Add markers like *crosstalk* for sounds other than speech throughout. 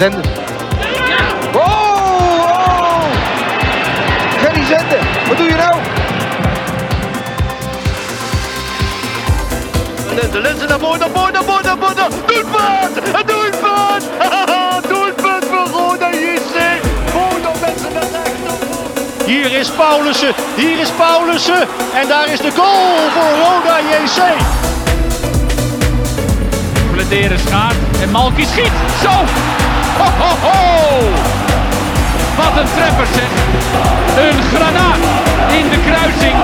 Zenden. Oh, oh! Gerry Zenden, wat doe je nou? De lenzen naar voren, naar voren, naar voren, naar voren. Doelpunt! Een doelpunt! doelpunt voor Roda JC. Roda mensen naar rechts. Hier is Paulussen, hier is Paulussen. En daar is de goal voor Roda JC. Bladeren schaart en Malky schiet. Zo! Ho! Wat een treffer zeg. Een granaat in de kruising.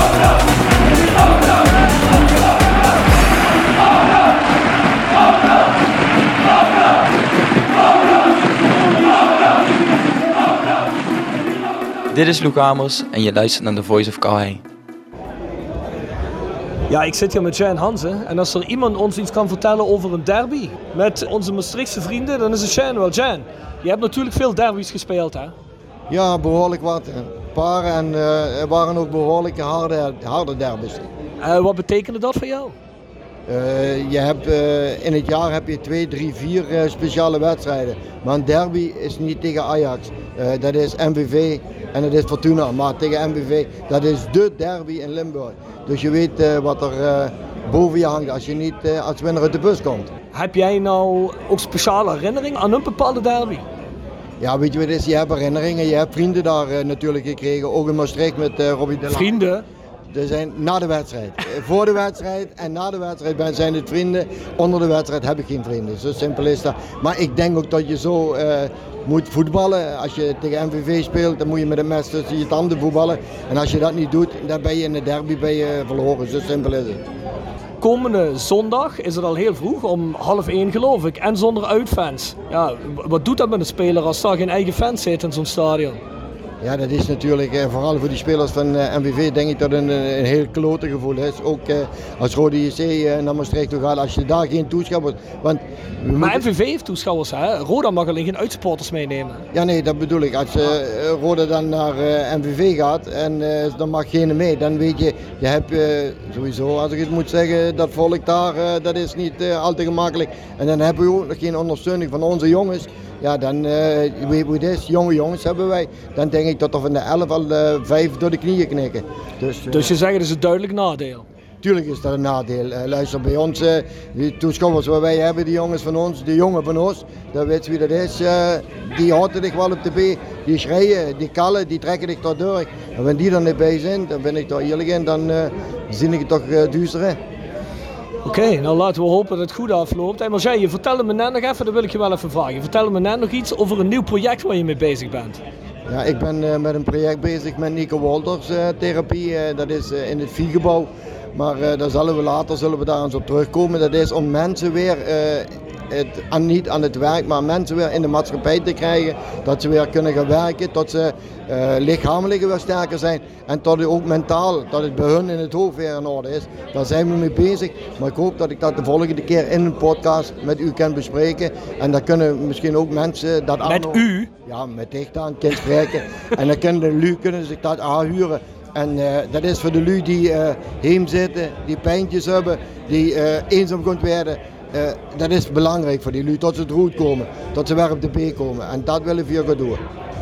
Dit is Luc Amers en je luistert naar The Voice of Calais. Ja, ik zit hier met Jan Hansen. En als er iemand ons iets kan vertellen over een derby met onze Maastrichtse vrienden, dan is het Jan wel. Jan, je hebt natuurlijk veel derbies gespeeld, hè? Ja, behoorlijk wat. Een paar en eh, er waren ook behoorlijk harde, harde derbies. Uh, wat betekende dat voor jou? Uh, je hebt, uh, in het jaar heb je twee, drie, vier uh, speciale wedstrijden. Maar een derby is niet tegen Ajax. dat is MVV en dat is Fortuna. Maar tegen MVV, dat is de derby in Limburg. Dus je weet wat er boven je hangt als je niet als winnaar uit de bus komt. Heb jij nou ook speciale herinneringen aan een bepaalde derby? Ja, weet je wat is? Je hebt herinneringen, je hebt vrienden daar natuurlijk gekregen. Ook in Maastricht met Robbie de Vrienden? Er zijn na de wedstrijd. Voor de wedstrijd en na de wedstrijd zijn het vrienden. Onder de wedstrijd heb ik geen vrienden. Zo simpel is dat. Maar ik denk ook dat je zo uh, moet voetballen. Als je tegen MVV speelt, dan moet je met een mes tussen je tanden voetballen. En als je dat niet doet, dan ben je in de derby ben je verloren. Zo simpel is het. Komende zondag is het al heel vroeg, om half één geloof ik. En zonder uitfans. Ja, wat doet dat met een speler als daar geen eigen fans zit in zo'n stadion? Ja, dat is natuurlijk, eh, vooral voor die spelers van eh, MVV, denk ik dat een, een heel klote gevoel is. Ook eh, als Rode JC eh, naar Maastricht toe gaat, als je daar geen toeschouwers... Want maar MVV heeft toeschouwers, hè? Roda mag alleen geen uitsporters meenemen. Ja, nee, dat bedoel ik. Als Roda dan naar MVV gaat en dan mag geen mee, dan weet je, je hebt sowieso, als ik het moet zeggen, dat volk daar, dat is niet altijd gemakkelijk. En dan hebben we ook nog geen ondersteuning van onze jongens. Ja, dan uh, weet hoe het is. Jonge jongens hebben wij. Dan denk ik dat er van de 11 al uh, vijf door de knieën knikken. Dus, uh, dus je zegt dat is een duidelijk nadeel? Tuurlijk is dat een nadeel. luister, bij ons, die toeschouwers waar wij hebben, die jongens van ons, die jongen van ons, dat weet wie dat is, die houden zich wel op de B. Die schreeuwen, die kallen, die trekken zich toch door. En wanneer die er niet bij zijn, dan ben ik toch eerlijk in, dan zie ik het toch duister Oké, okay, nou laten we hopen dat het goed afloopt. Hey, Marjane, je vertelde me net nog even, dat wil ik je wel even vragen. Vertel me net nog iets over een nieuw project waar je mee bezig bent. Ja, ik ben uh, met een project bezig met Nico Walters uh, therapie. Uh, dat is in het Viegebouw. Maar daar zullen we later zullen we daar eens op terugkomen. Dat is om mensen weer het, aan, niet aan het werk, maar mensen weer in de maatschappij te krijgen. Dat ze weer kunnen gaan werken, tot ze uh, lichamelijk weer sterker zijn. En tot het ook mentaal, dat het bij hun in het hoofd weer in orde is. Daar zijn we mee bezig. Maar ik hoop dat ik dat de volgende keer in een podcast met u kan bespreken. En dan kunnen misschien ook mensen dat Met u? Ja, met dich dan kan spreken. *laughs* en dan kunnen de lu kunnen zich dat aanhuren. En uh, dat is voor de lui die uh, heem zitten, die pijntjes hebben, die eenzaam kunt werden. Uh, dat is belangrijk voor die lui, tot ze het goed komen, tot ze weer op de B komen. En dat willen we gaan doen.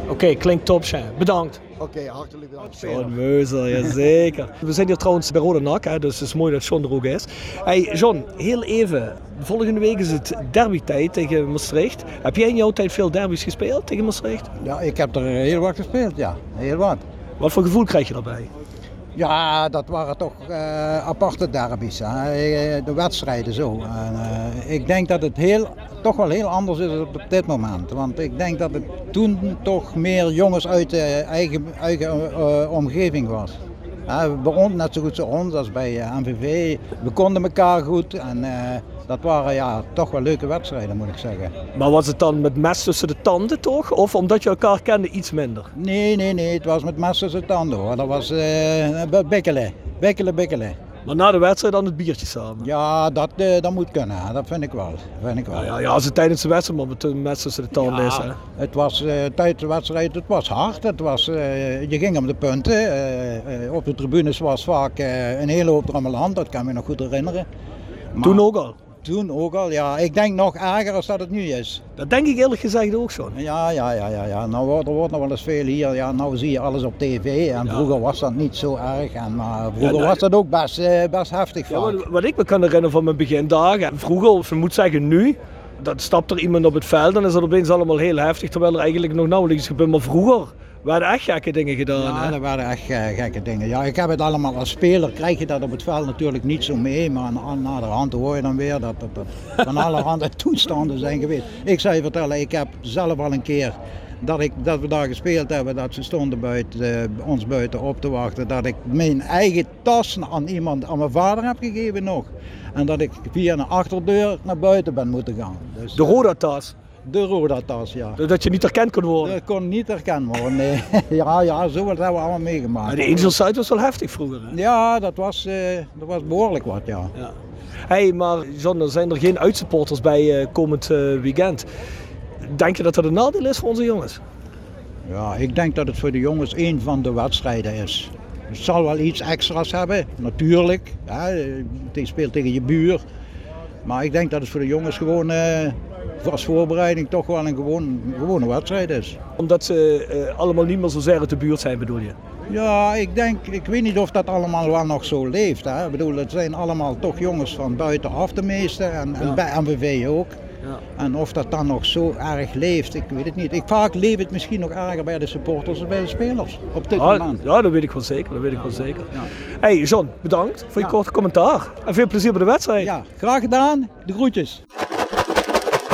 Oké, klinkt top, Shane. Bedankt. Oké, hartelijk bedankt. John Meuser, jazeker. *laughs* We zijn hier trouwens bij Rode Nak, hè, dus het is mooi dat John er ook is. Hey John, heel even. Volgende week is het derbytijd tegen Maastricht. Heb jij in jouw tijd veel derbies gespeeld tegen Maastricht? Ja, ik heb er heel wat gespeeld, ja. Heel wat. Wat voor gevoel krijg je daarbij? Ja, dat waren toch uh, aparte derbies. Hè. De wedstrijden zo. En, uh, ik denk dat het heel, toch wel heel anders is op dit moment. Want ik denk dat het toen toch meer jongens uit de eigen, eigen omgeving was. Bij ons net zo goed als ons als bij MVV. We konden elkaar goed en dat waren ja, toch wel leuke wedstrijden moet ik zeggen. Maar was het dan met mes tussen de tanden toch? Of omdat je elkaar kende iets minder? Nee, nee, nee. Het was met mes tussen de tanden hoor. Dat was uh, bikkelen. Bikkelen, bikkelen. Maar na de wedstrijd dan het biertje samen? Ja, dat, uh, dat moet kunnen. Dat vind ik wel. Vind ik wel. Ja, ja, ja, als het tijdens de wedstrijd maar met mes tussen de tanden ja, is. Hè? Het was uh, tijdens de wedstrijd, het was hard. Het was, je ging om de punten. op de tribunes was vaak een hele hoop rammeland. Dat kan me nog goed herinneren. Maar, Toen ook al? Toen ook al, ja. Ik denk nog erger als dat het nu is. Dat denk ik eerlijk gezegd ook zo. Ja, ja, ja, ja. ja. Nou, wordt, er wordt nog wel eens veel hier. Ja, nou zie je alles op tv. En ja. vroeger was dat niet zo erg. En, maar vroeger ja, was dat ook best, best heftig ja, wat, wat, ik me kan herinneren van mijn begindagen. Vroeger, of je moet zeggen nu. Dan stapt er iemand op het veld en is dat opeens allemaal heel heftig. Terwijl er eigenlijk nog nauwelijks gebeurt. Maar vroeger werden echt gekke dingen gedaan. Ja, hè? er werden echt uh, gekke dingen. Ja, ik heb het allemaal als speler, krijg je dat op het veld natuurlijk niet zo mee. Maar aan, na de hand hoor je dan weer dat er van allerhande *laughs* toestanden zijn geweest. Ik zou je vertellen, ik heb zelf al een keer dat, ik, dat we daar gespeeld hebben, dat ze stonden buiten, uh, ons buiten op te wachten. Dat ik mijn eigen tas aan iemand, aan mijn vader heb gegeven nog. En dat ik via een achterdeur naar buiten ben moeten gaan. Dus, de rode tas? De Roda-tas, ja. Dat je niet herkend kon worden? Dat kon niet herkend worden, nee. *laughs* ja, ja, zo hebben we allemaal meegemaakt. Maar de Angel was wel heftig vroeger, hè? Ja, dat was, uh, dat was behoorlijk wat, ja. ja. hey, maar John, er zijn er geen uitsupporters bij uh, komend uh, weekend. Denk je dat dat een nadeel is voor onze jongens? Ja, ik denk dat het voor de jongens een van de wedstrijden is. Het zal wel iets extra's hebben, natuurlijk. Ja, je speelt tegen je buur. Maar ik denk dat het voor de jongens gewoon als voorbereiding toch wel een gewoon, gewone wedstrijd is. Omdat ze uh, allemaal niet meer zo zeer uit de buurt zijn, bedoel je? Ja, ik denk, ik weet niet of dat allemaal wel nog zo leeft. Hè. Ik bedoel, het zijn allemaal toch jongens van buitenaf de meeste en, en ja. bij MVV ook. Ja. En of dat dan nog zo erg leeft, ik weet het niet. Ik, vaak leeft het misschien nog erger bij de supporters dan bij de spelers op dit ja, moment. Ja, dat weet ik wel zeker. Dat weet ik wel zeker. Hey John, bedankt voor je korte commentaar. En veel plezier bij de wedstrijd. Ja, graag gedaan. De groetjes.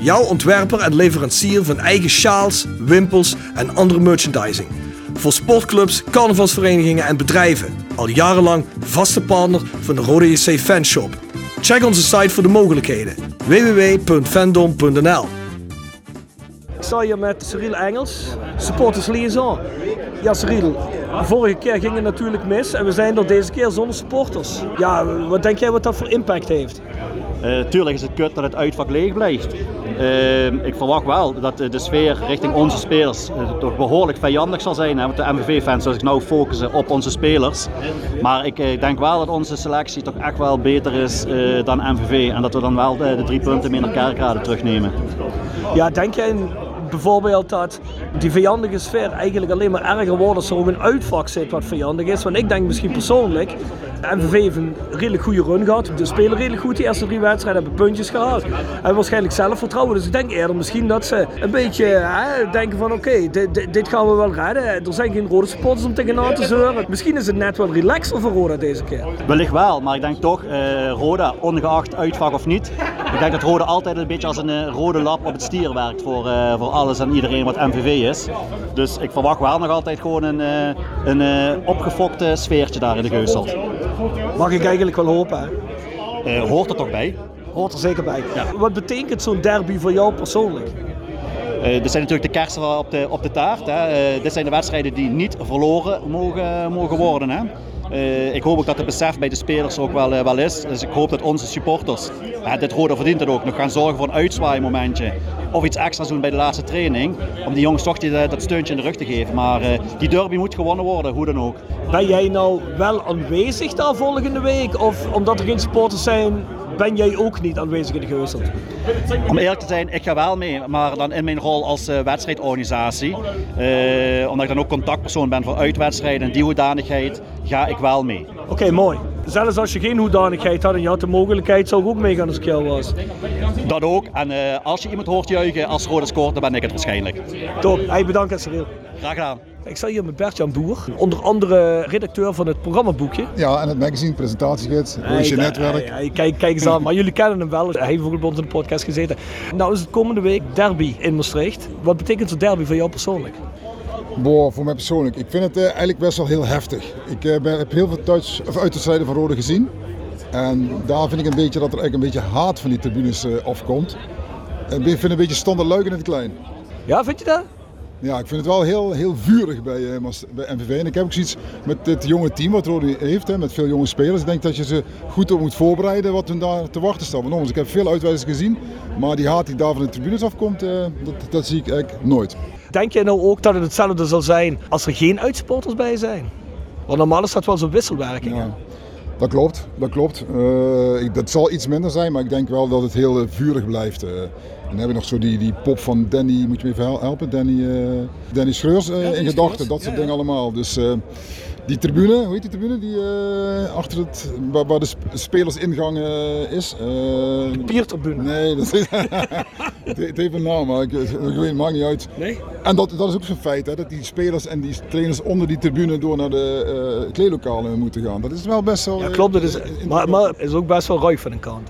Jouw ontwerper en leverancier van eigen sjaals, wimpels en andere merchandising. Voor sportclubs, carnavalsverenigingen en bedrijven. Al jarenlang vaste partner van de Rode JC Fanshop. Check onze site voor de mogelijkheden. www.fandom.nl Ik sta hier met Cyril Engels, supporters liaison. Ja Cyril, vorige keer ging het natuurlijk mis en we zijn er deze keer zonder supporters. Ja, wat denk jij wat dat voor impact heeft? Uh, tuurlijk is het kut dat het uitvak leeg blijft. Uh, ik verwacht wel dat de sfeer richting onze spelers uh, toch behoorlijk vijandig zal zijn. Hè, want de MVV-fans zullen zich nou focussen op onze spelers. Maar ik denk wel dat onze selectie toch echt wel beter is dan MVV. En dat we dan wel de, de drie punten mee naar Kerkrade terugnemen. Ja, denk jij bijvoorbeeld dat die vijandige sfeer eigenlijk alleen maar erger wordt als er ook een uitvak zit wat vijandig is. Want ik denk misschien persoonlijk, MVV heeft een redelijk goede run gehad. De spelen redelijk goed. De eerste drie wedstrijden hebben puntjes gehaald. En waarschijnlijk zelfvertrouwen. Dus ik denk eerder misschien dat ze een beetje hè, denken van oké, dit, dit, gaan we wel redden. Er zijn geen rode supporters om tegenaan te zeuren. Misschien is het net wel relaxer voor Roda deze keer. Wellicht wel, maar ik denk toch, uh, Roda, ongeacht uitvak of niet. Ik denk dat Roda altijd een beetje als een uh, rode lap op het stier werkt voor, uh, voor alles en iedereen wat MVV is. Dus ik verwacht wel nog altijd gewoon een, een opgefokte sfeertje daar in de Geuselt. Mag ik eigenlijk wel hopen, hè? Uh, hoort er toch bij? Hoort er zeker bij. Ja. Wat betekent zo'n derby voor jou persoonlijk? Eh, dit zijn natuurlijk de kersen op de, op de taart. Hè. Eh, dit zijn de wedstrijden die niet verloren mogen, mogen worden. Hè. Eh, ik hoop ook dat het besef bij de spelers ook wel, eh, wel is. Dus ik hoop dat onze supporters, uh, dit Roda verdient het ook, nog gaan zorgen voor een uitzwaaimomentje. Of iets extra's doen bij de laatste training. Om die jongens toch die, dat steuntje in de rug te geven. Maar eh, die derby moet gewonnen worden, hoe dan ook. Ben jij nou wel aanwezig daar volgende week? Of omdat er geen supporters zijn, ben jij ook niet aanwezig in de Geusselt? Om eerlijk te zijn, ik ga wel mee, maar dan in mijn rol als uh, wedstrijdorganisatie. Uh, omdat ik dan ook contactpersoon ben voor uitwedstrijden en die hoedanigheid, ga ik wel mee. Oké, okay, mooi. Zelfs als je geen hoedanigheid had en je had de mogelijkheid, zou ik ook meegaan als ik jou was. Dat ook. En uh, als je iemand hoort juichen als Rode scoort, dan ben ik het waarschijnlijk. Top. Hey, bedankt, Cyril. Graag gedaan. Ik sta hier met Bert-Jan Boer, onder andere redacteur van het programmaboekje. Ja, en het magazine, presentatiegids, Roosje hey, Netwerk. Hey, hey, kijk, kijk eens aan, maar jullie kennen hem wel. Hij heeft bijvoorbeeld bij ons in de podcast gezeten. Nou is het komende week derby in Maastricht. Wat betekent het derby voor jou persoonlijk? Boah, voor mij persoonlijk. Ik vind het uh, eigenlijk best wel heel heftig. Ik uh, ben, heb heel veel thuis, of uitwedstrijden van Rode gezien. En daar vind ik een beetje dat er eigenlijk een beetje haat van die tribunes uh, afkomt. Ik vind het een beetje standaard luik in het klein. Ja, vind je dat? Ja, ik vind het wel heel, heel vurig bij, uh, bij MVV. En ik heb ook zoiets met dit jonge team wat Rode heeft, hè, met veel jonge spelers. Ik denk dat je ze goed op moet voorbereiden wat hun daar te wachten staat. Want ik heb veel uitwijzers gezien, maar die haat die daar van de tribunes afkomt, uh, dat, dat zie ik eigenlijk nooit. Denk jij nou ook dat het hetzelfde zal zijn als er geen uitsupporters bij zijn? Want normaal is dat wel zo'n wisselwerking. Ja. Dat klopt, dat klopt. Uh, ik, dat zal iets minder zijn, maar ik denk wel dat het heel uh, vurig blijft. Uh, en dan hebben we nog zo die, die pop van Danny, moet je me even helpen, Danny, Danny Schreurs in gedachten, dat soort ja, dingen allemaal. Dus die tribune, hoe heet die tribune? Die achter het, waar, waar de spelersingang is. de piertribune. Nee, dat is, *laughs* het, het heeft een naam, maar ik, ik weet maakt niet uit. Nee? En dat, dat is ook zo'n feit, hè, dat die spelers en die trainers onder die tribune door naar de uh, kleedlokalen moeten gaan. Dat is wel best wel... Ja, klopt. Dat is, maar, maar het is ook best wel ruig van een kant.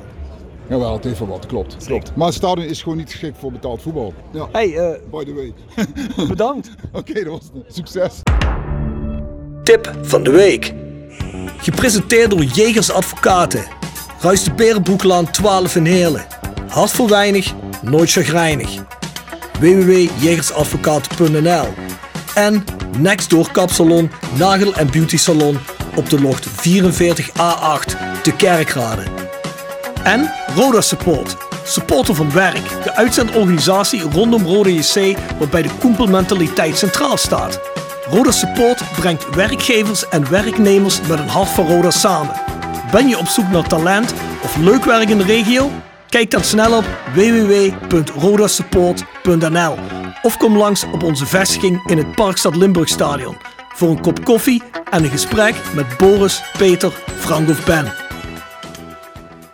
Jawel, het heeft wel wat, klopt. klopt. Maar het stadion is gewoon niet geschikt voor betaald voetbal. Ja. Hey, uh, By the way. bedankt. *laughs* Oké, okay, dat was het. Succes. Tip van de week. Gepresenteerd door Jegers Advocaten. Ruist de Berenbroeklaan 12 in Heerlen. Hart voor weinig, nooit chagrijnig. www.jegersadvocaten.nl En Nextdoor Kapsalon, Nagel en Beauty Salon op de locht 44A8 te Kerkrade. En Roda Support, supporter van werk, de uitzendorganisatie rondom Roda JC wat bij de koempelmentaliteit centraal staat. Roda Support brengt werkgevers en werknemers met een hart voor Roda samen. Ben je op zoek naar talent of leuk werk in de regio? Kijk dan snel op www.rodasupport.nl of kom langs op onze vestiging in het Parkstad Limburgstadion voor een kop koffie en een gesprek met Boris, Peter, Frank of Ben.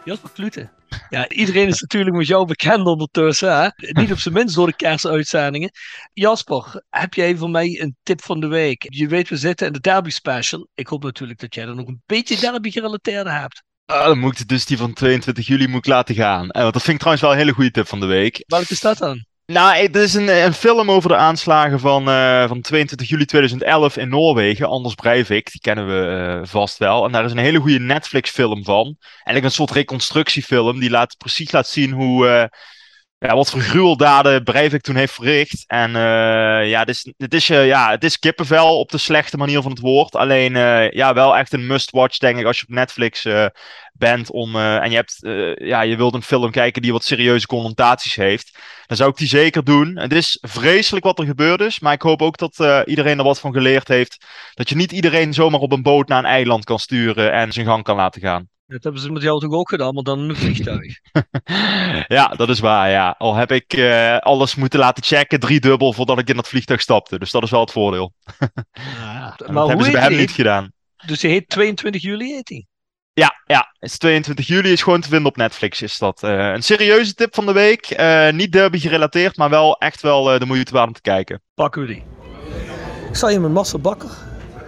Jasper Klute. Ja, iedereen is natuurlijk met jou bekend ondertussen. Hè? Niet op zijn minst door de kerstuitzendingen. Jasper, heb jij voor mij een tip van de week? Je weet, we zitten in de derby special. Ik hoop natuurlijk dat jij er nog een beetje derby gerelateerde hebt. Ah, dan moet ik dus die van 22 juli moet ik laten gaan. En, want dat vind ik trouwens wel een hele goede tip van de week. Welke is dat dan? Nou, het is een, een film over de aanslagen van, uh, van 22 juli 2011 in Noorwegen. Anders Breivik, die kennen we uh, vast wel. En daar is een hele goede Netflix-film van. Eigenlijk een soort reconstructiefilm die laat, precies laat zien hoe, ja, wat voor gruweldaden Breivik toen heeft verricht. En ja, het is, het, is, ja, het is kippenvel op de slechte manier van het woord. Alleen ja, wel echt een must-watch, denk ik, als je op Netflix bent om, en je, hebt, ja, je wilt een film kijken die wat serieuze connotaties heeft, dan zou ik die zeker doen. Het is vreselijk wat er gebeurd is, maar ik hoop ook dat iedereen er wat van geleerd heeft. Dat je niet iedereen zomaar op een boot naar een eiland kan sturen en zijn gang kan laten gaan. Dat hebben ze met jou toch ook gedaan, maar dan in een vliegtuig. *laughs* ja, dat is waar, ja. Al heb ik alles moeten laten checken, driedubbel, voordat ik in dat vliegtuig stapte. Dus dat is wel het voordeel. ja, *laughs* maar dat hebben ze bij hem niet gedaan. Dus hij heet 22 juli, heet hij? Ja, ja, het is 22 juli, is gewoon te vinden op Netflix. Is dat uh, een serieuze tip van de week. Uh, niet derby gerelateerd, maar wel echt wel uh, de moeite waard om te kijken. Pakken we die. Ik sta hier met Marcel Bakker.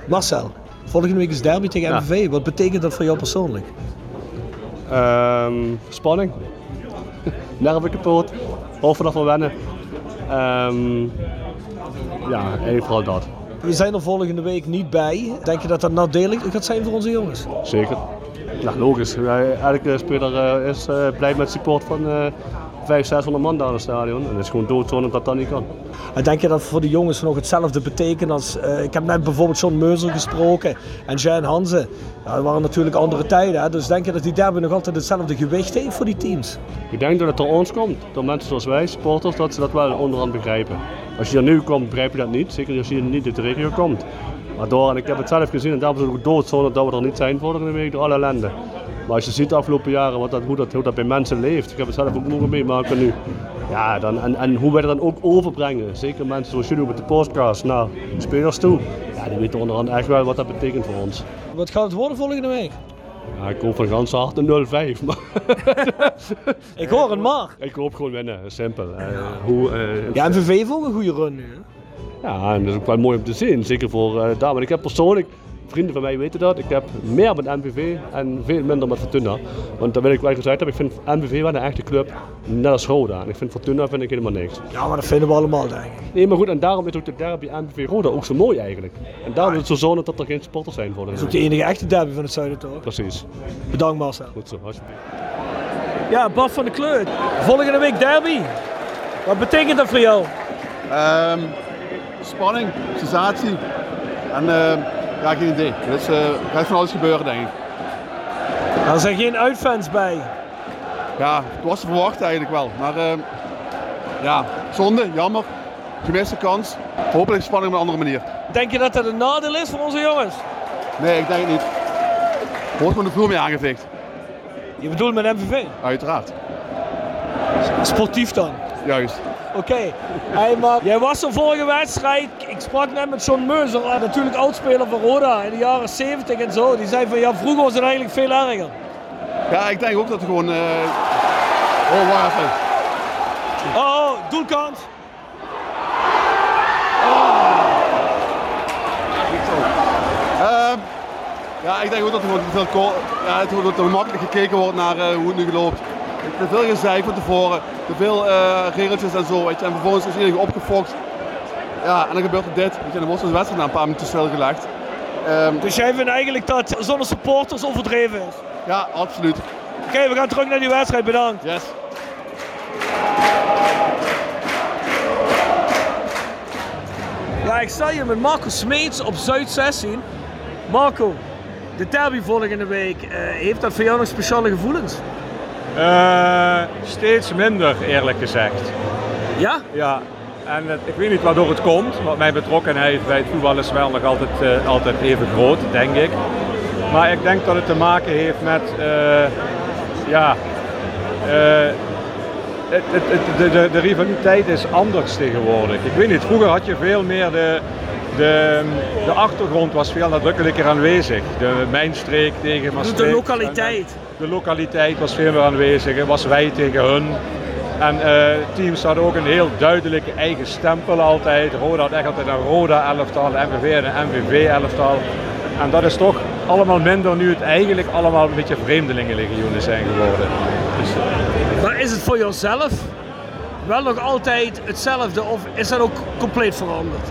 Marcel, volgende week is derby tegen ja. MVV. Wat betekent dat voor jou persoonlijk? Um, spanning. *laughs* Nerven kapot. Dat we wennen. Um, ja, even vooral dat. We zijn er volgende week niet bij. Denk je dat dat nadelig gaat zijn voor onze jongens? Zeker. Ja, logisch. Elke speler is blij met support van, 500, 600 man daar in het stadion. En het is gewoon doodzonde dat dat niet kan. En denk je dat voor de jongens nog hetzelfde betekent als... eh, ik heb net bijvoorbeeld John Meuser gesproken en Jan Hansen. Ja, dat waren natuurlijk andere tijden. Hè? Dus denk je dat die derby nog altijd hetzelfde gewicht heeft voor die teams? Ik denk dat het door ons komt, door mensen zoals wij, supporters, dat ze dat wel onderhand begrijpen. Als je er nu komt, begrijp je dat niet. Zeker als je niet uit de regio komt. Maar door, en ik heb het zelf gezien, en daarom is het ook doodzonde dat we er niet zijn volgende week door alle ellende. Maar als je ziet de afgelopen jaren wat dat, hoe, dat, hoe dat bij mensen leeft, ik heb het zelf ook mogen meemaken nu. Ja, dan, en, en hoe wij dat dan ook overbrengen, zeker mensen zoals jullie met de podcast naar de spelers toe. Ja, die weten onderhand echt wel wat dat betekent voor ons. Wat gaat het worden volgende week? Ja, ik hoop van gans harte 0-5. Maar *laughs* Ik hoor een maar. ik hoop gewoon winnen, simpel. Eh, hoe, eh, Ja, MVV heeft ook een goede run nu. Ja, en dat is ook wel mooi om te zien. Zeker voor eh daar. Maar ik heb persoonlijk, vrienden van mij weten dat, ik heb meer met NBV en veel minder met Fortuna. Want dat wil ik wel gezegd hebben, ik vind NBV wel een echte club, net als Roda. En ik vind Fortuna vind ik helemaal niks. Ja, maar dat vinden we allemaal, denk ik. Nee, maar goed, en daarom is ook de derby NBV Roda ook zo mooi eigenlijk. En daarom is het zo zonde dat er geen sporters zijn voor de Dat is ook de enige echte derby van het zuiden, toch? Precies. Bedankt, Marcel. Goed zo, alsjeblieft. Ja, Bas van de Kleur. Volgende week derby. Wat betekent dat voor jou? Ehm, spanning, sensatie. En ehm, ja, geen idee. Dus, eh, er gaat van alles gebeuren, denk ik. Er zijn geen uitfans bij. Ja, het was te verwachten eigenlijk wel. Maar ehm, ja, zonde, jammer. Gemiste kans. Hopelijk spanning op een andere manier. Denk je dat dat een nadeel is voor onze jongens? Nee, ik denk het niet. Wordt gewoon de vloer mee aangeveegd. Je bedoelt met MVV? Uiteraard. Sportief dan? Juist. Oké. Hey, maar jij was er vorige wedstrijd. Ik sprak net met John Meuser, natuurlijk oudspeler van Roda in de jaren 70 en zo. Die zei van ja, vroeger was het eigenlijk veel erger. Ja, ik denk ook dat het gewoon... eh Oh, waar even. Oh, oh doelkant. Ehm, ja, ik denk ook dat er gewoon te veel ko- ja, het wordt te makkelijk gekeken wordt naar eh, hoe het nu loopt. Te veel gezeik van tevoren, te veel eh, regeltjes en zo. Weet je. En vervolgens is iedereen opgefokt. Ja, en dan gebeurt er dit. Weet je. En dan wordt zo'n wedstrijd na een paar minuten stilgelegd. Ehm, Dus jij vindt eigenlijk dat zonder supporters overdreven is? ja, absoluut. Oké, we gaan terug naar die wedstrijd. Bedankt. Yes. Ja, ik sta hier met Marco Smeets op Zuid 16. Marco, de derby volgende week, eh, heeft dat voor jou nog speciale gevoelens? Eh, steeds minder, eerlijk gezegd. Ja? Ja. En het- ik weet niet waardoor het komt, want mijn betrokkenheid bij het voetbal is wel nog altijd, eh, altijd even groot, denk ik. Maar ik denk dat het te maken heeft met, eh, ja, het, de, de, de rivaliteit is anders tegenwoordig. Ik weet niet, vroeger had je veel meer de, de, de achtergrond was veel nadrukkelijker aanwezig. De mijnstreek tegen De Maastricht. lokaliteit. De lokaliteit was veel meer aanwezig. Het was wij tegen hun. En eh, teams hadden ook een heel duidelijke eigen stempel altijd. Roda had echt altijd een Roda-elftal, MVV en een MVV-elftal. En dat is toch allemaal minder nu het eigenlijk allemaal een beetje vreemdelingenlegioenen zijn geworden. Dus, eh, Maar is het voor jouzelf wel nog altijd hetzelfde of is dat ook compleet veranderd?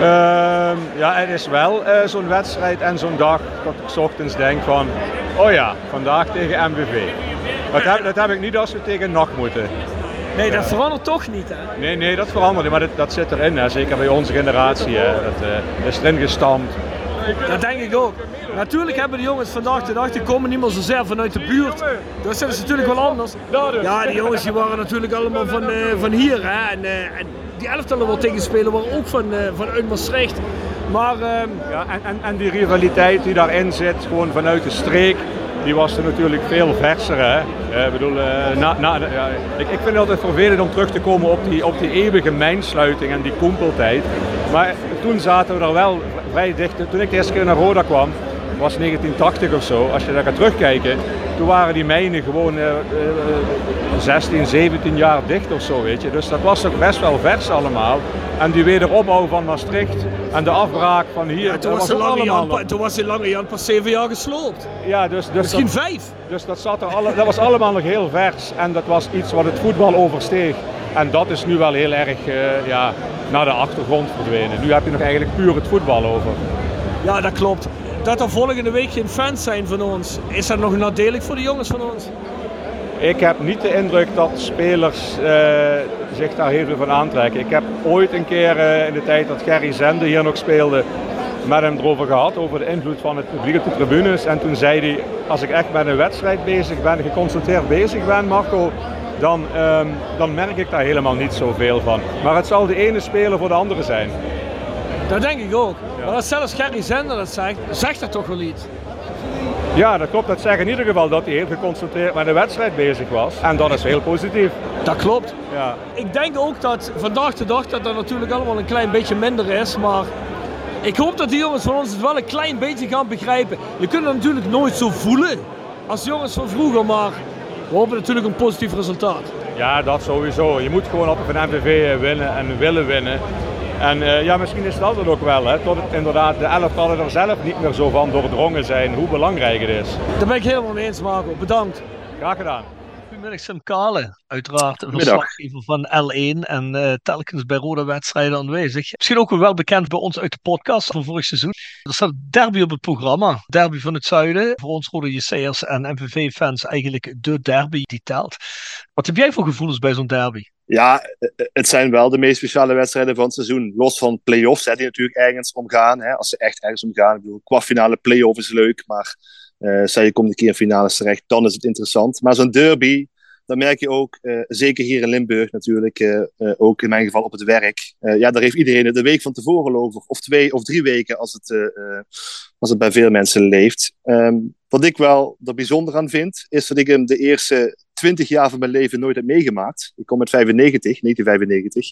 Ehm, ja, het is wel eh, zo'n wedstrijd en zo'n dag dat ik 's ochtends denk van, oh ja, vandaag tegen MVV. Dat heb, dat heb ik niet als we tegen NAC moeten. Nee, dat verandert toch niet hè? Nee, nee, dat verandert, maar dat, dat zit erin, hè. zeker bij onze generatie. Hè. Dat eh, is erin gestampt. Dat denk ik ook. Natuurlijk hebben de jongens vandaag de dag, die komen niet meer zozeer vanuit de buurt. Dat is natuurlijk wel anders. Ja, die jongens die waren natuurlijk allemaal van, eh, van hier. Hè. En, eh, en die elftallen waar tegen spelen waren ook van, vanuit Maastricht. Maar ehm, Ja, en, en, en die rivaliteit die daarin zit, gewoon vanuit de streek, die was er natuurlijk veel verser. Hè? Ik bedoel, na, na, ja, ik, ik vind het altijd vervelend om terug te komen op die, op die eeuwige mijnsluiting en die koempeltijd. Maar toen zaten we er wel vrij dicht. Toen ik de eerste keer naar Roda kwam, was 1980 of zo, als je daar gaat terugkijken, toen waren die mijnen gewoon eh, eh, 16, 17 jaar dicht of zo, weet je. Dus dat was toch best wel vers allemaal. En die wederopbouw van Maastricht en de afbraak van hier, ja, toen, was ook lange allemaal Jan, nog- pa- toen was lange Jan pas zeven jaar gesloopt. ja, dus, dus Misschien dat, vijf. Dus dat, zat er alle, dat was allemaal nog heel vers en dat was iets wat het voetbal oversteeg. En dat is nu wel heel erg eh, ja, naar de achtergrond verdwenen. Nu heb je nog eigenlijk puur het voetbal over. Ja, dat klopt. Dat er volgende week geen fans zijn van ons, is dat nog nadelig voor de jongens van ons? Ik heb niet de indruk dat spelers uh, zich daar heel veel van aantrekken. Ik heb ooit een keer uh, in de tijd dat Gerry Zende hier nog speelde met hem erover gehad, over de invloed van het publiek op de tribunes. En toen zei hij, als ik echt met een wedstrijd bezig ben, geconcentreerd bezig ben Marco, dan, um, dan merk ik daar helemaal niet zoveel van. Maar het zal de ene speler voor de andere zijn. Dat denk ik ook. Maar als zelfs Gerry Zender dat zegt, zegt dat toch wel iets? Ja, dat klopt. Dat zegt in ieder geval dat hij heel geconcentreerd met de wedstrijd bezig was. En dat is heel positief. Dat klopt. Ja. Ik denk ook dat vandaag de dag dat dat natuurlijk allemaal een klein beetje minder is. Maar ik hoop dat die jongens van ons het wel een klein beetje gaan begrijpen. Je kunt het natuurlijk nooit zo voelen als jongens van vroeger. Maar we hopen natuurlijk een positief resultaat. Ja, dat sowieso. Je moet gewoon op een MVV winnen en willen winnen. En uh, ja, misschien is dat het ook wel, hè, tot het, inderdaad de elftallen er zelf niet meer zo van doordrongen zijn hoe belangrijk het is. Daar ben ik helemaal mee eens, Marco. Bedankt. Graag gedaan. Goedemiddag Sim Kale, uiteraard een verslaggever van L1 en uh, telkens bij rode wedstrijden aanwezig. Misschien ook wel bekend bij ons uit de podcast van vorig seizoen. Er staat derby op het programma, derby van het zuiden. Voor ons rode JC'ers en MVV-fans eigenlijk de derby die telt. Wat heb jij voor gevoelens bij zo'n derby? Ja, het zijn wel de meest speciale wedstrijden van het seizoen. Los van play-offs, hè, die natuurlijk ergens omgaan. Hè, als ze echt ergens omgaan. Ik bedoel, kwartfinale play-off is leuk, maar uh, stel je komt een keer in finales terecht, dan is het interessant. Maar zo'n derby, dan merk je ook, uh, zeker hier in Limburg natuurlijk, uh, ook in mijn geval op het werk. ja, daar heeft iedereen het de week van tevoren over. Of twee of drie weken als het, als het bij veel mensen leeft. Um, wat ik wel er bijzonder aan vind, is dat ik hem de eerste 20 jaar van mijn leven nooit heb meegemaakt. Ik kom met 95, 1995.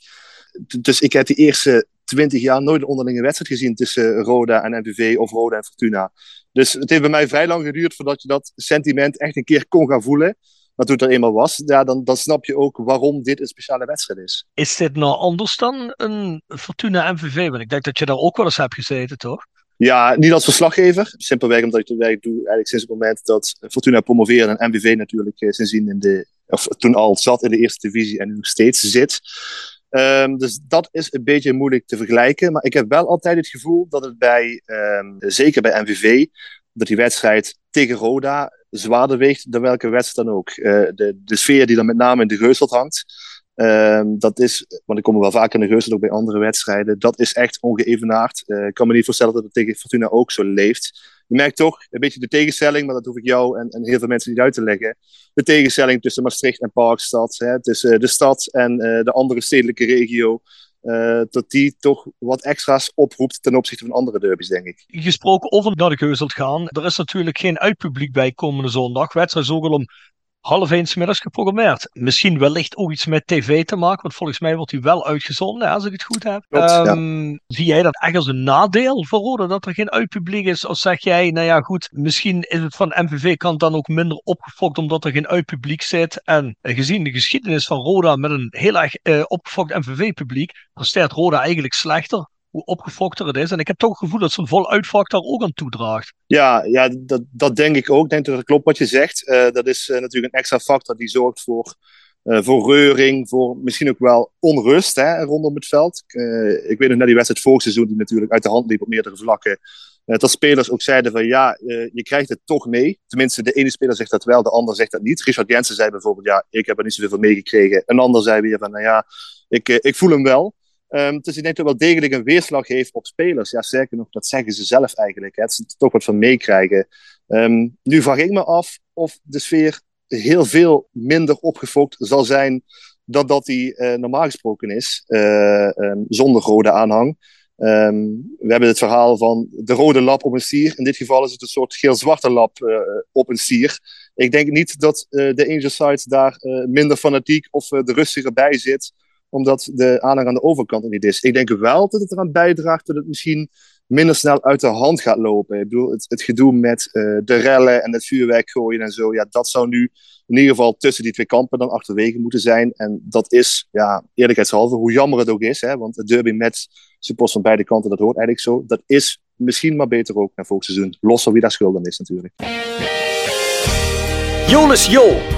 Dus ik heb die eerste 20 jaar nooit een onderlinge wedstrijd gezien tussen Roda en MVV of Roda en Fortuna. Dus het heeft bij mij vrij lang geduurd voordat je dat sentiment echt een keer kon gaan voelen. Maar toen het er eenmaal was, ja, dan, dan snap je ook waarom dit een speciale wedstrijd is. Is dit nou anders dan een Fortuna MVV? Want ik denk dat je daar ook wel eens hebt gezeten, toch? Ja, niet als verslaggever. Simpelweg omdat ik het werk doe eigenlijk sinds het moment dat Fortuna promoveerde en MVV natuurlijk eh, sindsdien in de, of toen al zat in de eerste divisie en nog steeds zit. Um, dus dat is een beetje moeilijk te vergelijken. Maar ik heb wel altijd het gevoel dat het bij, um, zeker bij MVV, dat die wedstrijd tegen Roda zwaarder weegt dan welke wedstrijd dan ook. Uh, de, de sfeer die dan met name in de Reusland hangt, Um, dat is, want ik kom er wel vaak in de Reusel ook bij andere wedstrijden, dat is echt ongeëvenaard. Uh, ik kan me niet voorstellen dat het tegen Fortuna ook zo leeft. Je merkt toch een beetje de tegenstelling, maar dat hoef ik jou en, en heel veel mensen niet uit te leggen. De tegenstelling tussen Maastricht en Parkstad, hè, tussen de stad en uh, de andere stedelijke regio. Uh, dat die toch wat extra's oproept ten opzichte van andere derbies, denk ik. Gesproken over naar de Geuzelt gaan. Er is natuurlijk geen uitpubliek bij komende zondag. Wedstrijd is ook al om half middags geprogrammeerd. Misschien wellicht ook iets met tv te maken, want volgens mij wordt hij wel uitgezonden, als ik het goed heb. um, Zie jij dat echt als een nadeel voor Roda, dat er geen uitpubliek is? Of zeg jij, nou ja goed, misschien is het van MVV-kant dan ook minder opgefokt omdat er geen uitpubliek zit. En uh, gezien de geschiedenis van Roda met een heel erg uh, opgefokt MVV-publiek, presteert Roda eigenlijk slechter hoe opgefokter het is. En ik heb toch het gevoel dat zo'n vol uitvak daar ook aan toedraagt. Ja, ja dat, dat denk ik ook. Ik denk dat het klopt wat je zegt. Uh, dat is uh, natuurlijk een extra factor die zorgt voor, uh, voor reuring, voor misschien ook wel onrust hè, rondom het veld. ik weet nog net die wedstrijd vorig seizoen die natuurlijk uit de hand liep op meerdere vlakken. dat spelers ook zeiden van ja, je krijgt het toch mee. Tenminste, de ene speler zegt dat wel, de ander zegt dat niet. Richard Jensen zei bijvoorbeeld ja, ik heb er niet zoveel van meegekregen. Een ander zei weer van nou ja, ik, ik voel hem wel. Um, dus ik denk dat het wel degelijk een weerslag heeft op spelers. Ja, zeker nog, dat zeggen ze zelf eigenlijk. Hè. Dat ze er toch wat van meekrijgen. Um, nu vraag ik me af of de sfeer heel veel minder opgefokt zal zijn dan dat die uh, normaal gesproken is, uh, um, zonder rode aanhang. We hebben het verhaal van de rode lap op een stier. In dit geval is het een soort geel-zwarte lap uh, op een stier. Ik denk niet dat de Angel Sides daar minder fanatiek of de rustiger bij zit omdat de aanhang aan de overkant er niet is. Ik denk wel dat het eraan bijdraagt dat het misschien minder snel uit de hand gaat lopen. Ik bedoel, het, het gedoe met uh, de rellen en het vuurwerk gooien en zo, ja, dat zou nu in ieder geval tussen die twee kampen dan achterwege moeten zijn. En dat is, ja, eerlijkheidshalve, hoe jammer het ook is, hè, want het derby met supports van beide kanten, dat hoort eigenlijk zo. Dat is misschien maar beter ook naar volgend seizoen. Los van wie daar schuld aan is natuurlijk. Jonas Jo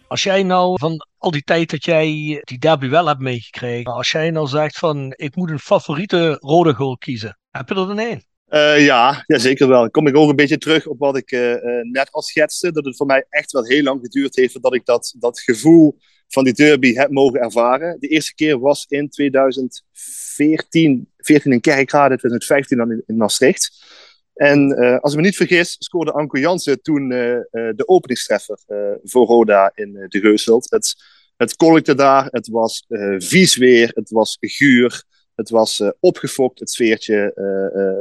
als jij nou van al die tijd dat jij die derby wel hebt meegekregen, als jij nou zegt van ik moet een favoriete rode goal kiezen, heb je er dan één? Uh, ja, ja, zeker wel. Kom ik ook een beetje terug op wat ik uh, net al schetste. Dat het voor mij echt wel heel lang geduurd heeft voordat ik dat, dat gevoel van die derby heb mogen ervaren. De eerste keer was in 2014 14 in Kerkrade, 2015 dan in, in Maastricht. En uh, als ik me niet vergis, scoorde Anko Jansen toen de openingstreffer voor Roda in de Geuselt. Het, het kolkte daar, het was vies weer, het was guur. Het was opgefokt, het sfeertje.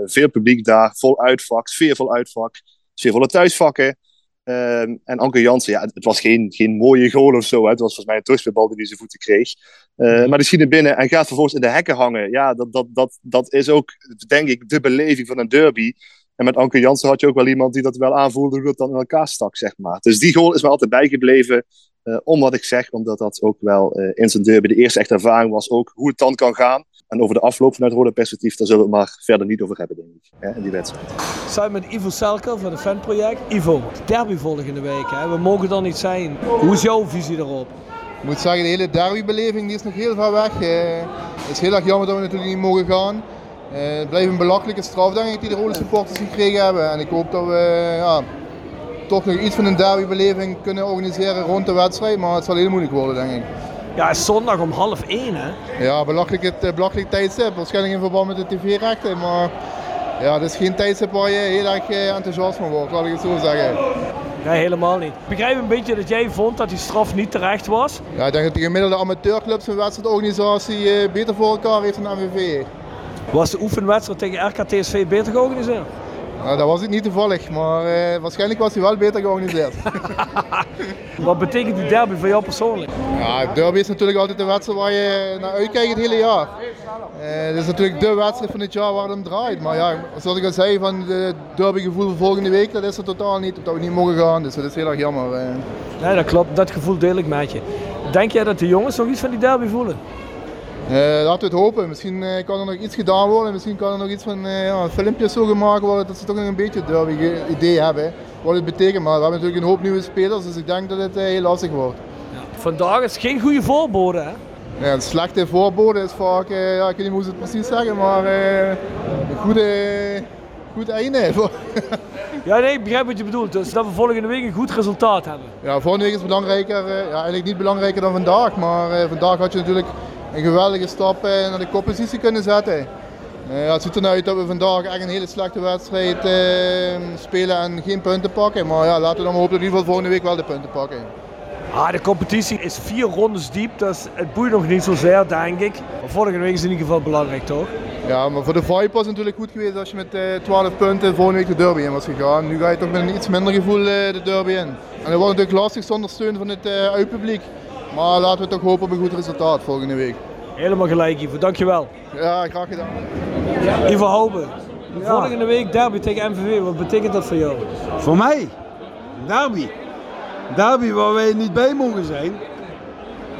Veel publiek daar, vol uitvak, sfeervol uitvak, sfeervolle thuisvakken. Ehm, en Anke Jansen, ja, het was geen, geen mooie goal of zo. Hè. Het was volgens mij een terugspeelbal die hij zijn voeten kreeg. maar die schiet er binnen en gaat vervolgens in de hekken hangen. Ja, dat, dat, dat, dat is ook, denk ik, de beleving van een derby. En met Anke Jansen had je ook wel iemand die dat wel aanvoelde hoe het dan in elkaar stak, zeg maar. Dus die goal is me altijd bijgebleven. Uh, om wat ik zeg, omdat dat ook wel uh, in zijn derby de eerste echte ervaring was. Ook hoe het dan kan gaan. En over de afloop vanuit rode perspectief, daar zullen we het maar verder niet over hebben, denk ik. Hè, in die wedstrijd. Samen met Ivo Selker van het fanproject. Ivo, derby volgende week. Hè? We mogen er niet zijn. Hoe is jouw visie daarop? Ik moet zeggen, de hele derbybeleving die is nog heel ver weg. Uh, het is heel erg jammer dat we natuurlijk niet mogen gaan. Het blijft een belachelijke straf, denk ik, die de rode supporters gekregen hebben. En ik hoop dat we ja, toch nog iets van een derbybeleving kunnen organiseren rond de wedstrijd. Maar het zal heel moeilijk worden, denk ik. Ja, het is zondag om half één, hè? Ja, belachelijk, het, belachelijk tijdstip. Waarschijnlijk in verband met de tv-rechten. Maar ja, het is geen tijdstip waar je heel erg uh, enthousiast van wordt, laat ik het zo zeggen. Nee, helemaal niet. Ik begrijp een beetje dat jij vond dat die straf niet terecht was. Ja, ik denk dat de gemiddelde amateurclubs een wedstrijdorganisatie beter voor elkaar heeft dan MVV. Was de oefenwedstrijd tegen RKTSV beter georganiseerd? Nou, dat was ik niet toevallig, maar uh, waarschijnlijk was hij wel beter georganiseerd. *laughs* Wat betekent die derby voor jou persoonlijk? Ja, derby is natuurlijk altijd de wedstrijd waar je naar uitkijkt het hele jaar. Uh, het is natuurlijk de wedstrijd van het jaar waar het om draait. Maar ja, zoals ik al zei, van de derbygevoel voor volgende week, dat is er totaal niet. Dat we niet mogen gaan, dus dat is heel erg jammer. Uh. Nee, dat klopt. Dat gevoel deel ik met je. Denk jij dat de jongens nog iets van die derby voelen? Uh, laten we het hopen. Misschien uh, kan er nog iets gedaan worden. Misschien kan er nog iets van uh, ja, filmpjes zo gemaakt worden dat ze toch nog een beetje het idee hebben wat het betekent. Maar we hebben natuurlijk een hoop nieuwe spelers, dus ik denk dat het heel lastig wordt. Ja. Vandaag is geen goede voorbode, hè? Ja, een slechte voorbode is vaak, ja, ik weet niet hoe ze het precies zeggen, maar een goede, goed einde. *laughs* ja, nee, ik begrijp wat je bedoelt. Dus dat we volgende week een goed resultaat hebben. Ja, volgende week is belangrijker. ja, eigenlijk niet belangrijker dan vandaag, maar vandaag had je natuurlijk een geweldige stap naar de koppositie kunnen zetten. Uh, het ziet er nou uit dat we vandaag echt een hele slechte wedstrijd uh, spelen en geen punten pakken. Maar ja, laten we dan maar hopen dat we in ieder geval volgende week wel de punten pakken. Ah, de competitie is vier rondes diep, dus het boeit nog niet zozeer, denk ik. Maar volgende week is in ieder geval belangrijk, toch? Ja, maar voor de vibe was het natuurlijk goed geweest als je met uh, 12 punten volgende week de derby in was gegaan. Nu ga je toch met een iets minder gevoel de derby in. En dat wordt natuurlijk lastig zonder steun van het uitpubliek. Maar laten we toch hopen op een goed resultaat volgende week. Helemaal gelijk, Ivo. Dankjewel. Ja, graag gedaan. Ivo Houben. Ja. Volgende week derby tegen MVV. Wat betekent dat voor jou? Voor mij? Derby. Derby waar wij niet bij mogen zijn.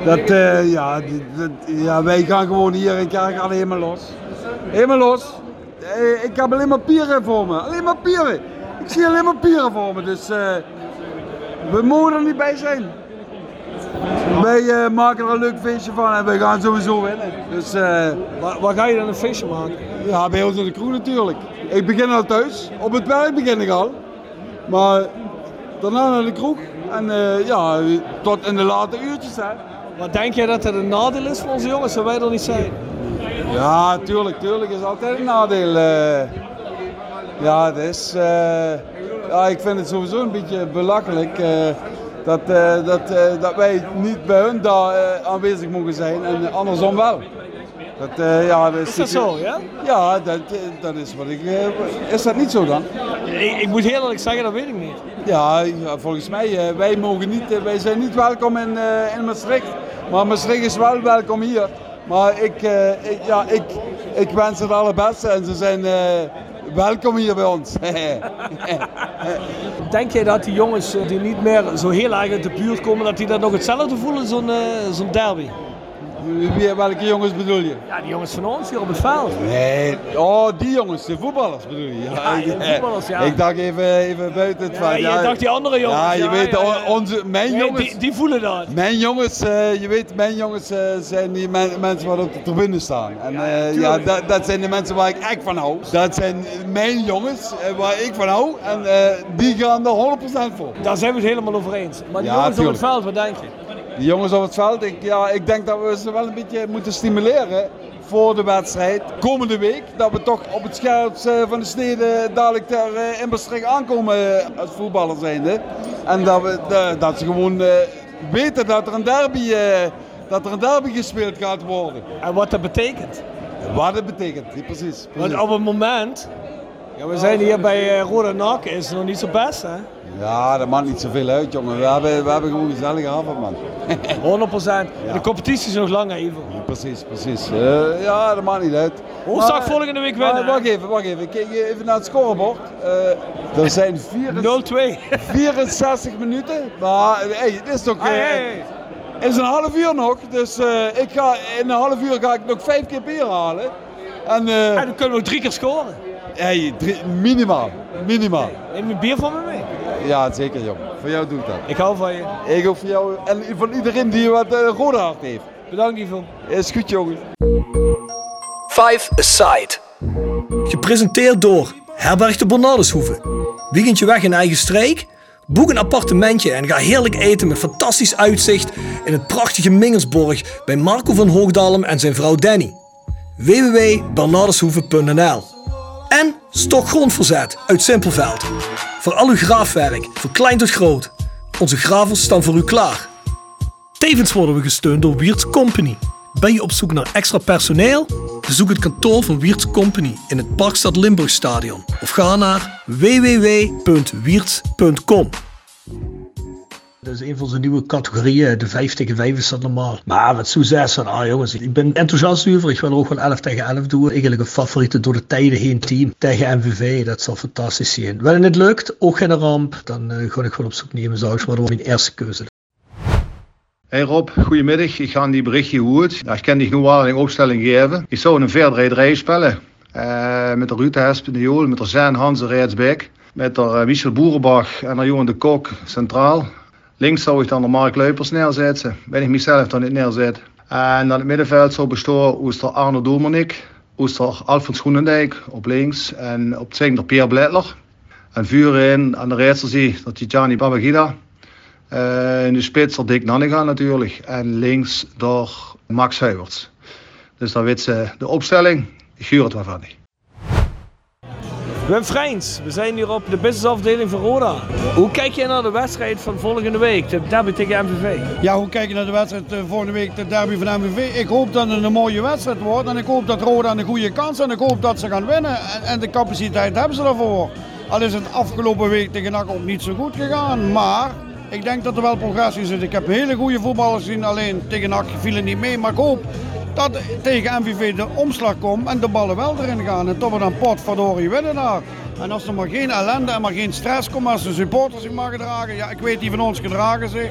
Dat, uh, ja, dat, ja, wij gaan gewoon hier en Kerk gaan helemaal los. Helemaal los. Uh, ik heb alleen maar pieren voor me. Alleen maar pieren. Ik zie alleen maar pieren voor me. Dus uh, we mogen er niet bij zijn. Wij uh, maken er een leuk feestje van en wij gaan sowieso winnen. Dus, uh, waar, waar, ga je dan een feestje maken? Ja, bij ons in de kroeg natuurlijk. Ik begin al thuis. Op het werk begin ik al. Maar daarna naar de kroeg. En uh, ja, tot in de late uurtjes. Hè. Wat denk jij dat het een nadeel is voor onze jongens, dat wij er niet zijn? Ja, tuurlijk, tuurlijk is altijd een nadeel. ja, het is... ja, ik vind het sowieso een beetje belachelijk uh, dat, uh, dat wij niet bij hun daar uh, aanwezig mogen zijn en andersom wel. Dat, ja, dat is, is dat zo, ja? Ja, dat, dat is wat ik... is dat niet zo dan? Ik, ik, moet heel eerlijk zeggen, dat weet ik niet. Ja, ja volgens mij, wij, mogen niet, wij zijn niet welkom in, in Maastricht. Maar Maastricht is wel welkom hier. Maar ik, ik, ja, ik, ik wens het allerbeste en ze zijn welkom hier bij ons. *laughs* Denk jij dat die jongens eh, die niet meer zo heel erg uit de buurt komen, dat die dat nog hetzelfde voelen, zo'n eh, zo'n derby? Wie- Welke jongens bedoel je? Ja, die jongens van ons hier op het veld. Nee, oh die jongens, de voetballers bedoel je? Ja, ik, de voetballers, ja. Ik dacht even, even buiten het Ja, veld. je dacht die andere jongens, Ja, je ja, weet, ja, ja. onze, mijn Nee, jongens... die- die voelen dat. Mijn jongens, eh, je weet, mijn jongens eh, zijn die men- mensen waar op de tribune staan. En eh, ja, dat, dat zijn de mensen waar ik echt van hou. Dat zijn mijn jongens eh, waar ik van hou. En eh, die gaan er 100% voor. Daar zijn we het helemaal over eens. Maar die Ja, jongens op het veld, wat denk je? Die jongens op het veld, ik, ja, ik denk dat we ze wel een beetje moeten stimuleren voor de wedstrijd. Komende week, dat we toch op het scherpst eh, van de steden dadelijk ter uh, Inberstreek aankomen eh, als voetballer zijnde. En dat, we, de- dat ze gewoon eh, weten dat er, een derby, eh, dat er een derby gespeeld gaat worden. En wat dat betekent? Wat het betekent, ja, precies. Want op het moment, ja, we zijn hier bij eh, Rode Nak, is het nog niet zo best hè? Ja, dat maakt niet zoveel uit jongen. We hebben, we hebben gewoon een gezellige avond man. *laughs* 100%. De competitie is nog lang Ivo. Precies, precies. Eh, ja, dat maakt niet uit. Woensdag Maar- volgende week winnen, hè? wacht even, wacht even. Kijk even naar het scorebord. Eh, er zijn 0-2. 64 *laughs* minuten. Maar hey, het is toch... Hey, eh, hey. Het is een half uur nog. Dus eh, ik ga, in een half uur ga ik nog vijf keer bier halen. En, eh, dan kunnen we ook drie keer scoren. Hey, drie, minimaal. Minimaal. Neem je bier van me mee? Ja, zeker jong. Voor jou doe ik dat. Ik hou van je. Ik ook voor jou en van iedereen die wat uh, rode hart heeft. Bedankt Ivo. Is goed jongen. Five Aside. Gepresenteerd door Herberg de Bernardeshoeve. Weekendje weg in eigen streek? Boek een appartementje en ga heerlijk eten met fantastisch uitzicht in het prachtige Mingelsborg bij Marco van Hoogdalem en zijn vrouw Danny. www.bernardeshoeve.nl En Stokgrondverzet uit Simpelveld. Voor al uw graafwerk, van klein tot groot. Onze gravels staan voor u klaar. Tevens worden we gesteund door Wiert's Company. Ben je op zoek naar extra personeel? Bezoek het kantoor van Wiert's Company in het Parkstad Limburgstadion of ga naar www.wierts.com. Dat is een van zijn nieuwe categorieën. De 5 tegen 5 is dat normaal. Maar met zo'n 6 van, ah jongens, ik ben enthousiast over. Ik wil ook wel 11 tegen 11 doen. Eigenlijk een favoriete door de tijden heen team tegen MVV. Dat zal fantastisch zijn. Wanneer het lukt, ook geen ramp, dan uh, ga ik gewoon op zoek naar anders. Maar dat mijn eerste keuze. Hey Rob, goedemiddag. Ik ga die berichtje goed. Ja, ik kan die een opstelling geven. Ik zou een verderij spelen. Uh, met de Ruud de met de Zijn Hans Rijdsbeek. Met de uh, Michel Boerenbach en de Johan de Kok centraal. Links zou ik dan de Mark Leupers neerzetten. Ben ik mezelf dan niet neerzet. En dan het middenveld zou bestaan Oester Arno Doelmanik. Oester Alfons Groenendijk op links. En op het de Pierre Bledler. En vuur in aan de rechterzijde dat Tijani Babagida. Uh, in de spits door Dick Nanninga natuurlijk. En links door Max Huiberts. Dus dan weet ze de opstelling. Ik huur het waarvan niet. Wim Freins, we zijn hier op de businessafdeling van Roda. Hoe kijk jij naar de wedstrijd van volgende week, de derby tegen MVV? Ja, hoe kijk je naar de wedstrijd uh, volgende week, de derby van MVV? Ik hoop dat het een mooie wedstrijd wordt en ik hoop dat Roda een goede kans heeft en ik hoop dat ze gaan winnen. En, en de capaciteit hebben ze daarvoor. Al is het afgelopen week tegen NAC ook niet zo goed gegaan, maar ik denk dat er wel progressie zit. Ik heb hele goede voetballers gezien, alleen tegen NAC viel het niet mee. Maar ik hoop dat tegen MVV de omslag komt en de ballen wel erin gaan. En dat we dan pot verdorie winnen daar. En als er maar geen ellende en maar geen stress komt, als de supporters zich maar gedragen. Ja, ik weet die van ons gedragen zich.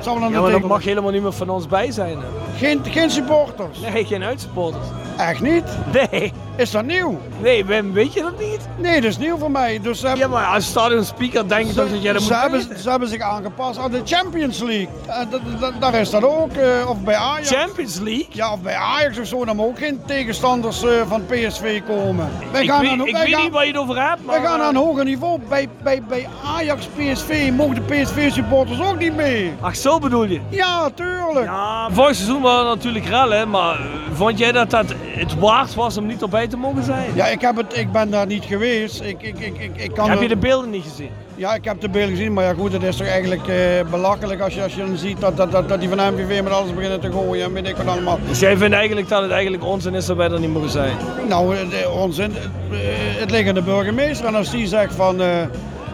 Zal we dan ja, maar dat mag helemaal niet meer van ons bij zijn. Hè? Geen, geen supporters? Nee, geen uitsupporters. Echt niet? Nee. Is dat nieuw? Nee, Wim, weet je dat niet? Nee, dat is nieuw voor mij. Dus. Ja, maar als stadion speaker denk ik dat jij dat ze moet hebben, weten. ze hebben zich aangepast aan de Champions League. Uh, daar is dat ook. Uh, of bij Ajax. Champions League? Ja, of bij Ajax of zo. Dan mogen ook geen tegenstanders uh, van PSV komen. Wij ik gaan weet, aan, ik wij weet gaan, niet waar je het over hebt. Maar... Wij gaan aan een hoger niveau. Bij, bij, bij Ajax, PSV mogen de PSV-supporters ook niet mee. Ach, zo bedoel je? Ja, tuurlijk. Ja, vorig seizoen waren natuurlijk rellen. Maar vond jij dat dat het waard was om niet erbij te mogen zijn? Ja, ik, heb het, ik ben daar niet geweest. Ik, ik, ik, ik, ik kan heb er... je de beelden niet gezien? Ja, ik heb de beelden gezien, maar ja goed, het is toch eigenlijk uh, belachelijk als je, als je dan ziet dat, dat, dat, dat die van MVV met alles beginnen te gooien en weet ik wat allemaal. Dus jij vindt eigenlijk dat het eigenlijk onzin is dat wij er niet mogen zijn? Nou, de, onzin, het, het ligt aan de burgemeester en als die zegt van... Uh,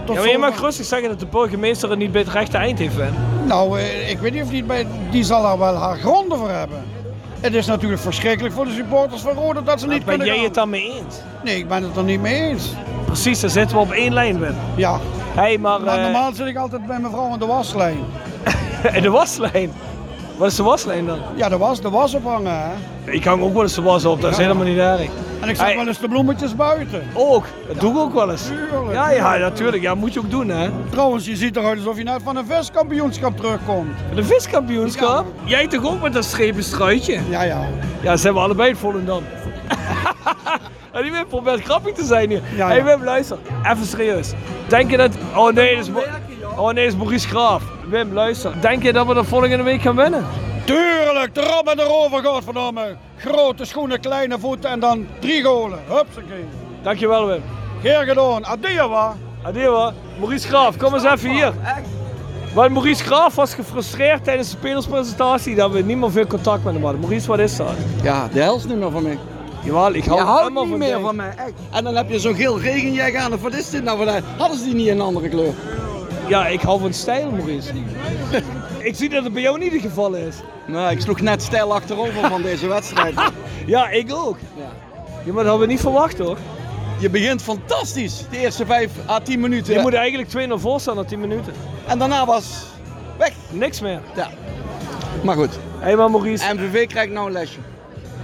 ja, maar je mag rustig zeggen dat de burgemeester het niet bij het rechte eind heeft, Wim. Nou, ik weet niet of die, bij, die zal daar wel haar gronden voor hebben. Het is natuurlijk verschrikkelijk voor de supporters van Roda dat ze niet Ben kunnen jij gaan. het dan mee eens? Nee, ik ben het er niet mee eens. Precies, dan zitten we op één lijn, Wim. Ja. Hey, maar... Maar eh, normaal zit ik altijd bij mevrouw in de waslijn. *laughs* in de waslijn? Wat is de waslijn dan? Ja, de was, de was ophangen, hè. Ik hang ook wel eens de was op, dat is helemaal niet erg. En ik Hey, wel eens de bloemetjes buiten. Ook, dat doe ik ook wel eens. Tuurlijk. Ja, ja, natuurlijk. Ja, moet je ook doen, hè. Trouwens, je ziet eruit alsof je net van een viskampioenschap terugkomt. De viskampioenschap? Jij toch ook met dat strepen struitje? Ja, ja. Ja, zijn we allebei het Volendam. *laughs* En die probeert grappig te zijn hier. Ja, hey ja. Wim, luister. Even serieus. Denk je dat... Oh nee, dat is, oh, nee, is Maurice Graaf. Wim, luister. Denk je dat we de volgende week gaan winnen? Tuurlijk, de ram en erover, godverdomme. Grote schoenen, kleine voeten en dan drie golen. Hupsakee. Dankjewel, Wim. Geer gedaan. Adieu, wa. Adieu, hoor. Maurice Graaf, kom eens even hier. Want Maurice Graaf was gefrustreerd tijdens de spelerspresentatie dat we niet meer veel contact met hem hadden. Maurice, wat is dat? Ja, de helft niet meer van mij. Jawel, ik hou je houdt helemaal niet van meer van mij, echt. En dan heb je zo'n geel regenjack aan. Of wat is dit nou? Hadden ze die niet in een andere kleur? Ja, ik hou van stijl, Maurice. *laughs* ik zie dat het bij jou niet het geval is. Nou, ik sloeg net stijl achterover van deze wedstrijd. *laughs* Ja, ik ook. Ja. maar dat hadden we niet verwacht, hoor. Je begint fantastisch, de eerste 5 à 10 minuten. Je moet eigenlijk 2-0 voor staan na 10 minuten. En daarna was weg. Niks meer. Ja. Maar goed. Hé, maar Maurice. MVV krijgt nou een lesje.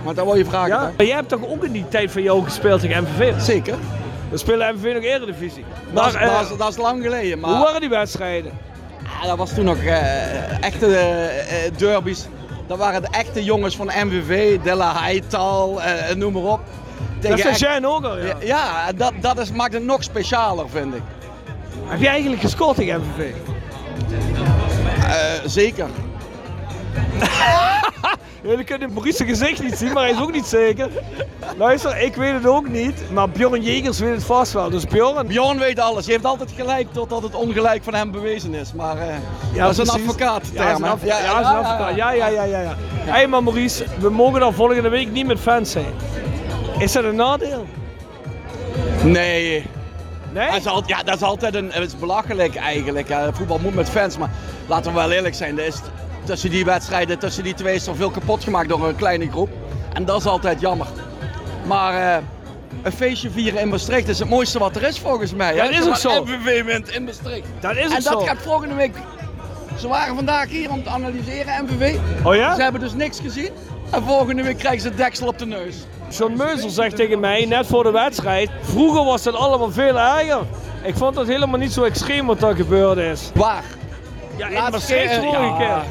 Maar dat wil je vragen, Ja, hè? maar jij hebt toch ook in die tijd van jou gespeeld tegen MVV? Zeker. We spelen MVV nog Eredivisie. Dat is, Maar, eh, dat, is, dat is lang geleden. Maar... hoe waren die wedstrijden? Ja, dat was toen nog eh, echte eh, eh, derbies. Dat waren de echte jongens van MVV, Della Heital, eh, noem maar op. Dat is echt- ook al, ja. Dat, dat is, maakt het nog specialer, vind ik. Heb jij eigenlijk gescoord tegen MVV? Zeker. *laughs* Jullie kunnen Maurice gezicht niet zien, maar hij is ook niet zeker. Luister, ik weet het ook niet, maar Bjorn Jegers weet het vast wel. Dus Bjorn... Bjorn weet alles. Je heeft altijd gelijk totdat het ongelijk van hem bewezen is. Maar eh, Ja, dat is een advocaat. Ja, dat is een advocaat. Ja, dat is een advocaat. Ja, ja, ja, ja. ja. Hé, maar Maurice, we mogen dan volgende week niet met fans zijn. Is dat een nadeel? Nee. Nee? Dat is, al, ja, dat is altijd een, het is belachelijk eigenlijk. Voetbal moet met fans, maar laten we wel eerlijk zijn. Er is, tussen die wedstrijden, tussen die twee is er veel kapot gemaakt door een kleine groep. En dat is altijd jammer. Maar eh, een feestje vieren in Maastricht is het mooiste wat er is volgens mij. Dat hè. is ook Zoals zo. MVV wint in Maastricht. Dat is ook En dat zo. gaat volgende week... Ze waren vandaag hier om te analyseren, MVV. Oh ja? Ze hebben dus niks gezien. En volgende week krijgen ze het deksel op de neus. John Meuzel zegt tegen mij, net voor de wedstrijd, vroeger was het allemaal veel erger. Ik vond dat helemaal niet zo extreem wat er gebeurd is. Waar? Ja, in Maastricht vorige keer.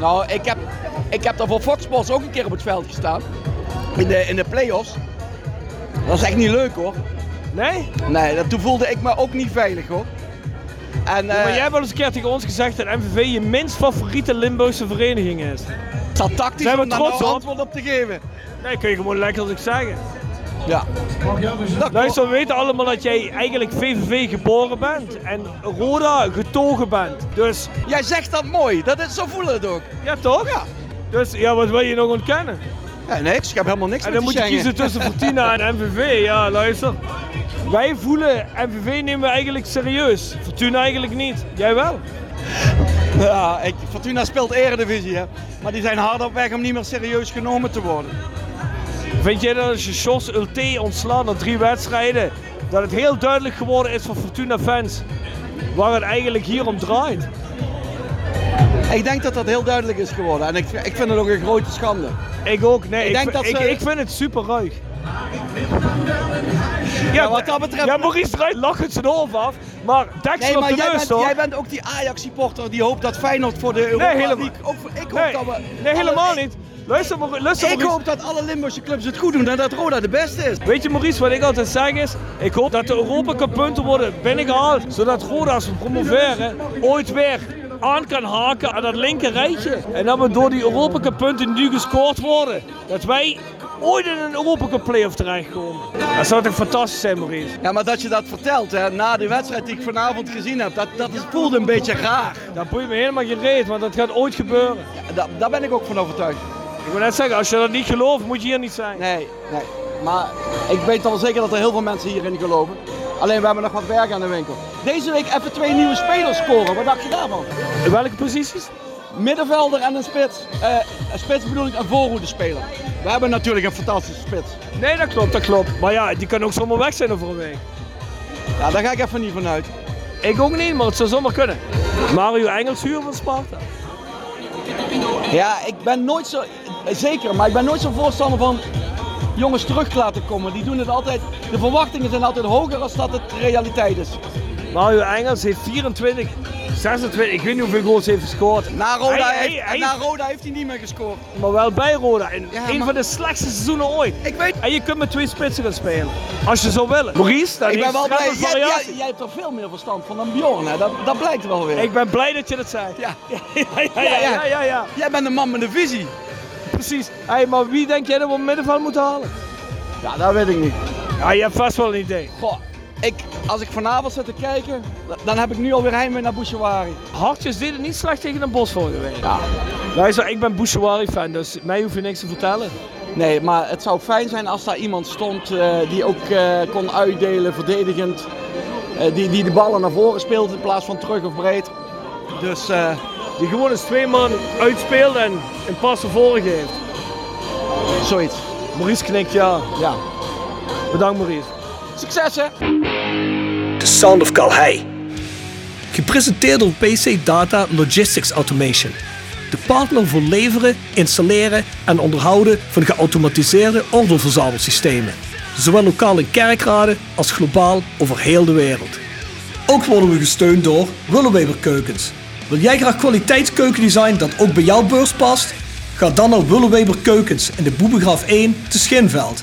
Nou, ik heb, ik heb daar voor Fox Sports ook een keer op het veld gestaan. In de, in de play-offs. Dat is echt niet leuk hoor. Nee? Nee, dat, toen voelde ik me ook niet veilig hoor. En, Ja, maar eh, jij hebt wel eens een keer tegen ons gezegd dat MVV je minst favoriete Limburgse vereniging is. Zal tactisch Zijn we om daar trots nou antwoord op te geven. Nee, kun je gewoon lekker als ik zeggen. Ja. Luister, we weten allemaal dat jij eigenlijk VVV geboren bent en Roda getogen bent. Dus... Jij zegt dat mooi, dat is, zo voelen het ook. Ja, toch? Ja. Dus ja, wat wil je nog ontkennen? Ja, niks, ik heb helemaal niks En met dan die moet je kiezen tussen Fortuna en *laughs* MVV. Ja, luister. Wij voelen MVV nemen we eigenlijk serieus. Fortuna eigenlijk niet. Jij wel? Ja, ik, Fortuna speelt eredivisie hè. Maar die zijn hard op weg om niet meer serieus genomen te worden. Vind jij dat als je Jos Ulte ontslaat na drie wedstrijden, dat het heel duidelijk geworden is voor Fortuna fans waar het eigenlijk hier om draait? Ik denk dat dat heel duidelijk is geworden. En ik, ik vind het ook een grote schande. Ik ook, nee. Ik Ik, denk vind- dat ze- ik vind het super ruig. Ja, wat dat betreft... Ja, Maurice draait lachend zijn hoofd af, maar deksel Nee, op maar de jij neus bent, jij bent ook die Ajax-supporter die hoopt dat Feyenoord voor de Europa helemaal- League... Ook, ik hoop Nee, dat we... nee, helemaal alle- niet. Luister, Maurice- luister Ik hoop dat alle Limburgse clubs het goed doen en dat Roda de beste is. Weet je Maurice, wat ik altijd zeg is, ik hoop dat de Europa Cup punten worden binnengehaald, zodat Roda als we promoveren ooit weer aan kan haken aan dat linker rijtje. En dat we door die Europa Cup punten die nu gescoord worden, dat wij ooit in een Europa Cup play-off terechtkomen. Dat zou toch fantastisch zijn Maurice? Ja, maar dat je dat vertelt hè, na de wedstrijd die ik vanavond gezien heb, dat, dat is, voelde een beetje raar. Dat boeit me helemaal geen reet, want dat gaat ooit gebeuren. Ja, daar, daar ben ik ook van overtuigd. Ik wil net zeggen, als je dat niet gelooft, moet je hier niet zijn. Nee, nee. Maar ik weet al zeker dat er heel veel mensen hierin geloven. Alleen we hebben nog wat werk aan de winkel. Deze week even twee nieuwe spelers scoren. Wat dacht je daarvan? In welke posities? middenvelder en een spits. Eh, een spits bedoel ik een voorhoede speler. We hebben natuurlijk een fantastische spits. Nee, dat klopt, dat klopt. Maar ja, die kan ook zomaar weg zijn over een week. Ja, daar ga ik even niet vanuit. Ik ook niet, maar het zou zomaar kunnen. Mario Engels huur van Sparta. Ja, ik ben nooit zo... Zeker, maar ik ben nooit zo voorstander van jongens terug te laten komen. Die doen het altijd... De verwachtingen zijn altijd hoger als dat het realiteit is. Mario Engels heeft 24, 26, ik weet niet hoeveel goals heeft gescoord. Na Roda, Hij- heeft, hij- na Roda heeft hij niet meer gescoord. Maar wel bij Roda. In Ja, een maar- van de slechtste seizoenen ooit. Ik weet. En je kunt met twee spitsen gaan spelen. Als je zou willen. Maurice, ik ben wel blij. Jij, jij, jij hebt er veel meer verstand van dan Bjorn, hè? Dat, dat blijkt wel weer. Ik ben blij dat je dat zei. Ja. *laughs* Ja, ja, ja, ja, ja, ja. Jij bent een man met een visie. Precies. Hey, maar wie denk jij dat we op het middenveld moeten halen? Ja, dat weet ik niet. Ja, je hebt vast wel een idee. Goh, ik, als ik vanavond zit te kijken, dan heb ik nu alweer heimwee naar Bouchouari. Hartjes deden niet slecht tegen een bos vorige week. Ja. Luister, ik ben Bouchouari fan, dus mij hoef je niks te vertellen. Nee, maar het zou fijn zijn als daar iemand stond eh, die ook eh, kon uitdelen, verdedigend. Eh, die, die de ballen naar voren speelt in plaats van terug of breed. Dus eh, Die gewoon eens twee man uitspeelt en een pas voren geeft. zoiets. Maurice knikt ja. Ja. Bedankt Maurice. Succes hè! The Sound of Calhei. Gepresenteerd door PC Data Logistics Automation. De partner voor leveren, installeren en onderhouden van geautomatiseerde ordeelverzamelsystemen. Zowel lokaal in kerkraden als globaal over heel de wereld. Ook worden we gesteund door Willeweber Keukens. Wil jij graag kwaliteitskeukendesign dat ook bij jouw beurs past? Ga dan naar Willeweber Keukens in de Boebegraaf 1 te Schinveld.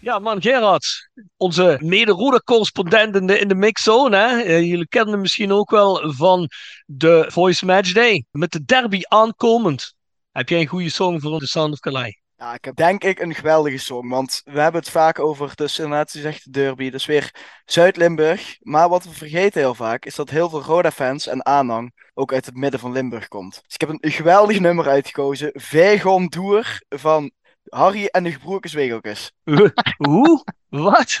Ja, man, Gerard. Onze mede-roeder-correspondent in de, in de mixzone. Eh, jullie kennen hem misschien ook wel van de Voice Match Day. Met de derby aankomend. Heb jij een goede song voor The Sound of Calais? Ja, ik heb denk ik een geweldige song. Want we hebben het vaak over, dus inderdaad, je zegt de derby, dus weer Zuid-Limburg. Maar wat we vergeten heel vaak, is dat heel veel Roda-fans en aanhang ook uit het midden van Limburg komt. Dus ik heb een geweldig nummer uitgekozen. Vijgon Doer van Harry en de gebroken zwegeltjes. *laughs* Hoe? Wat?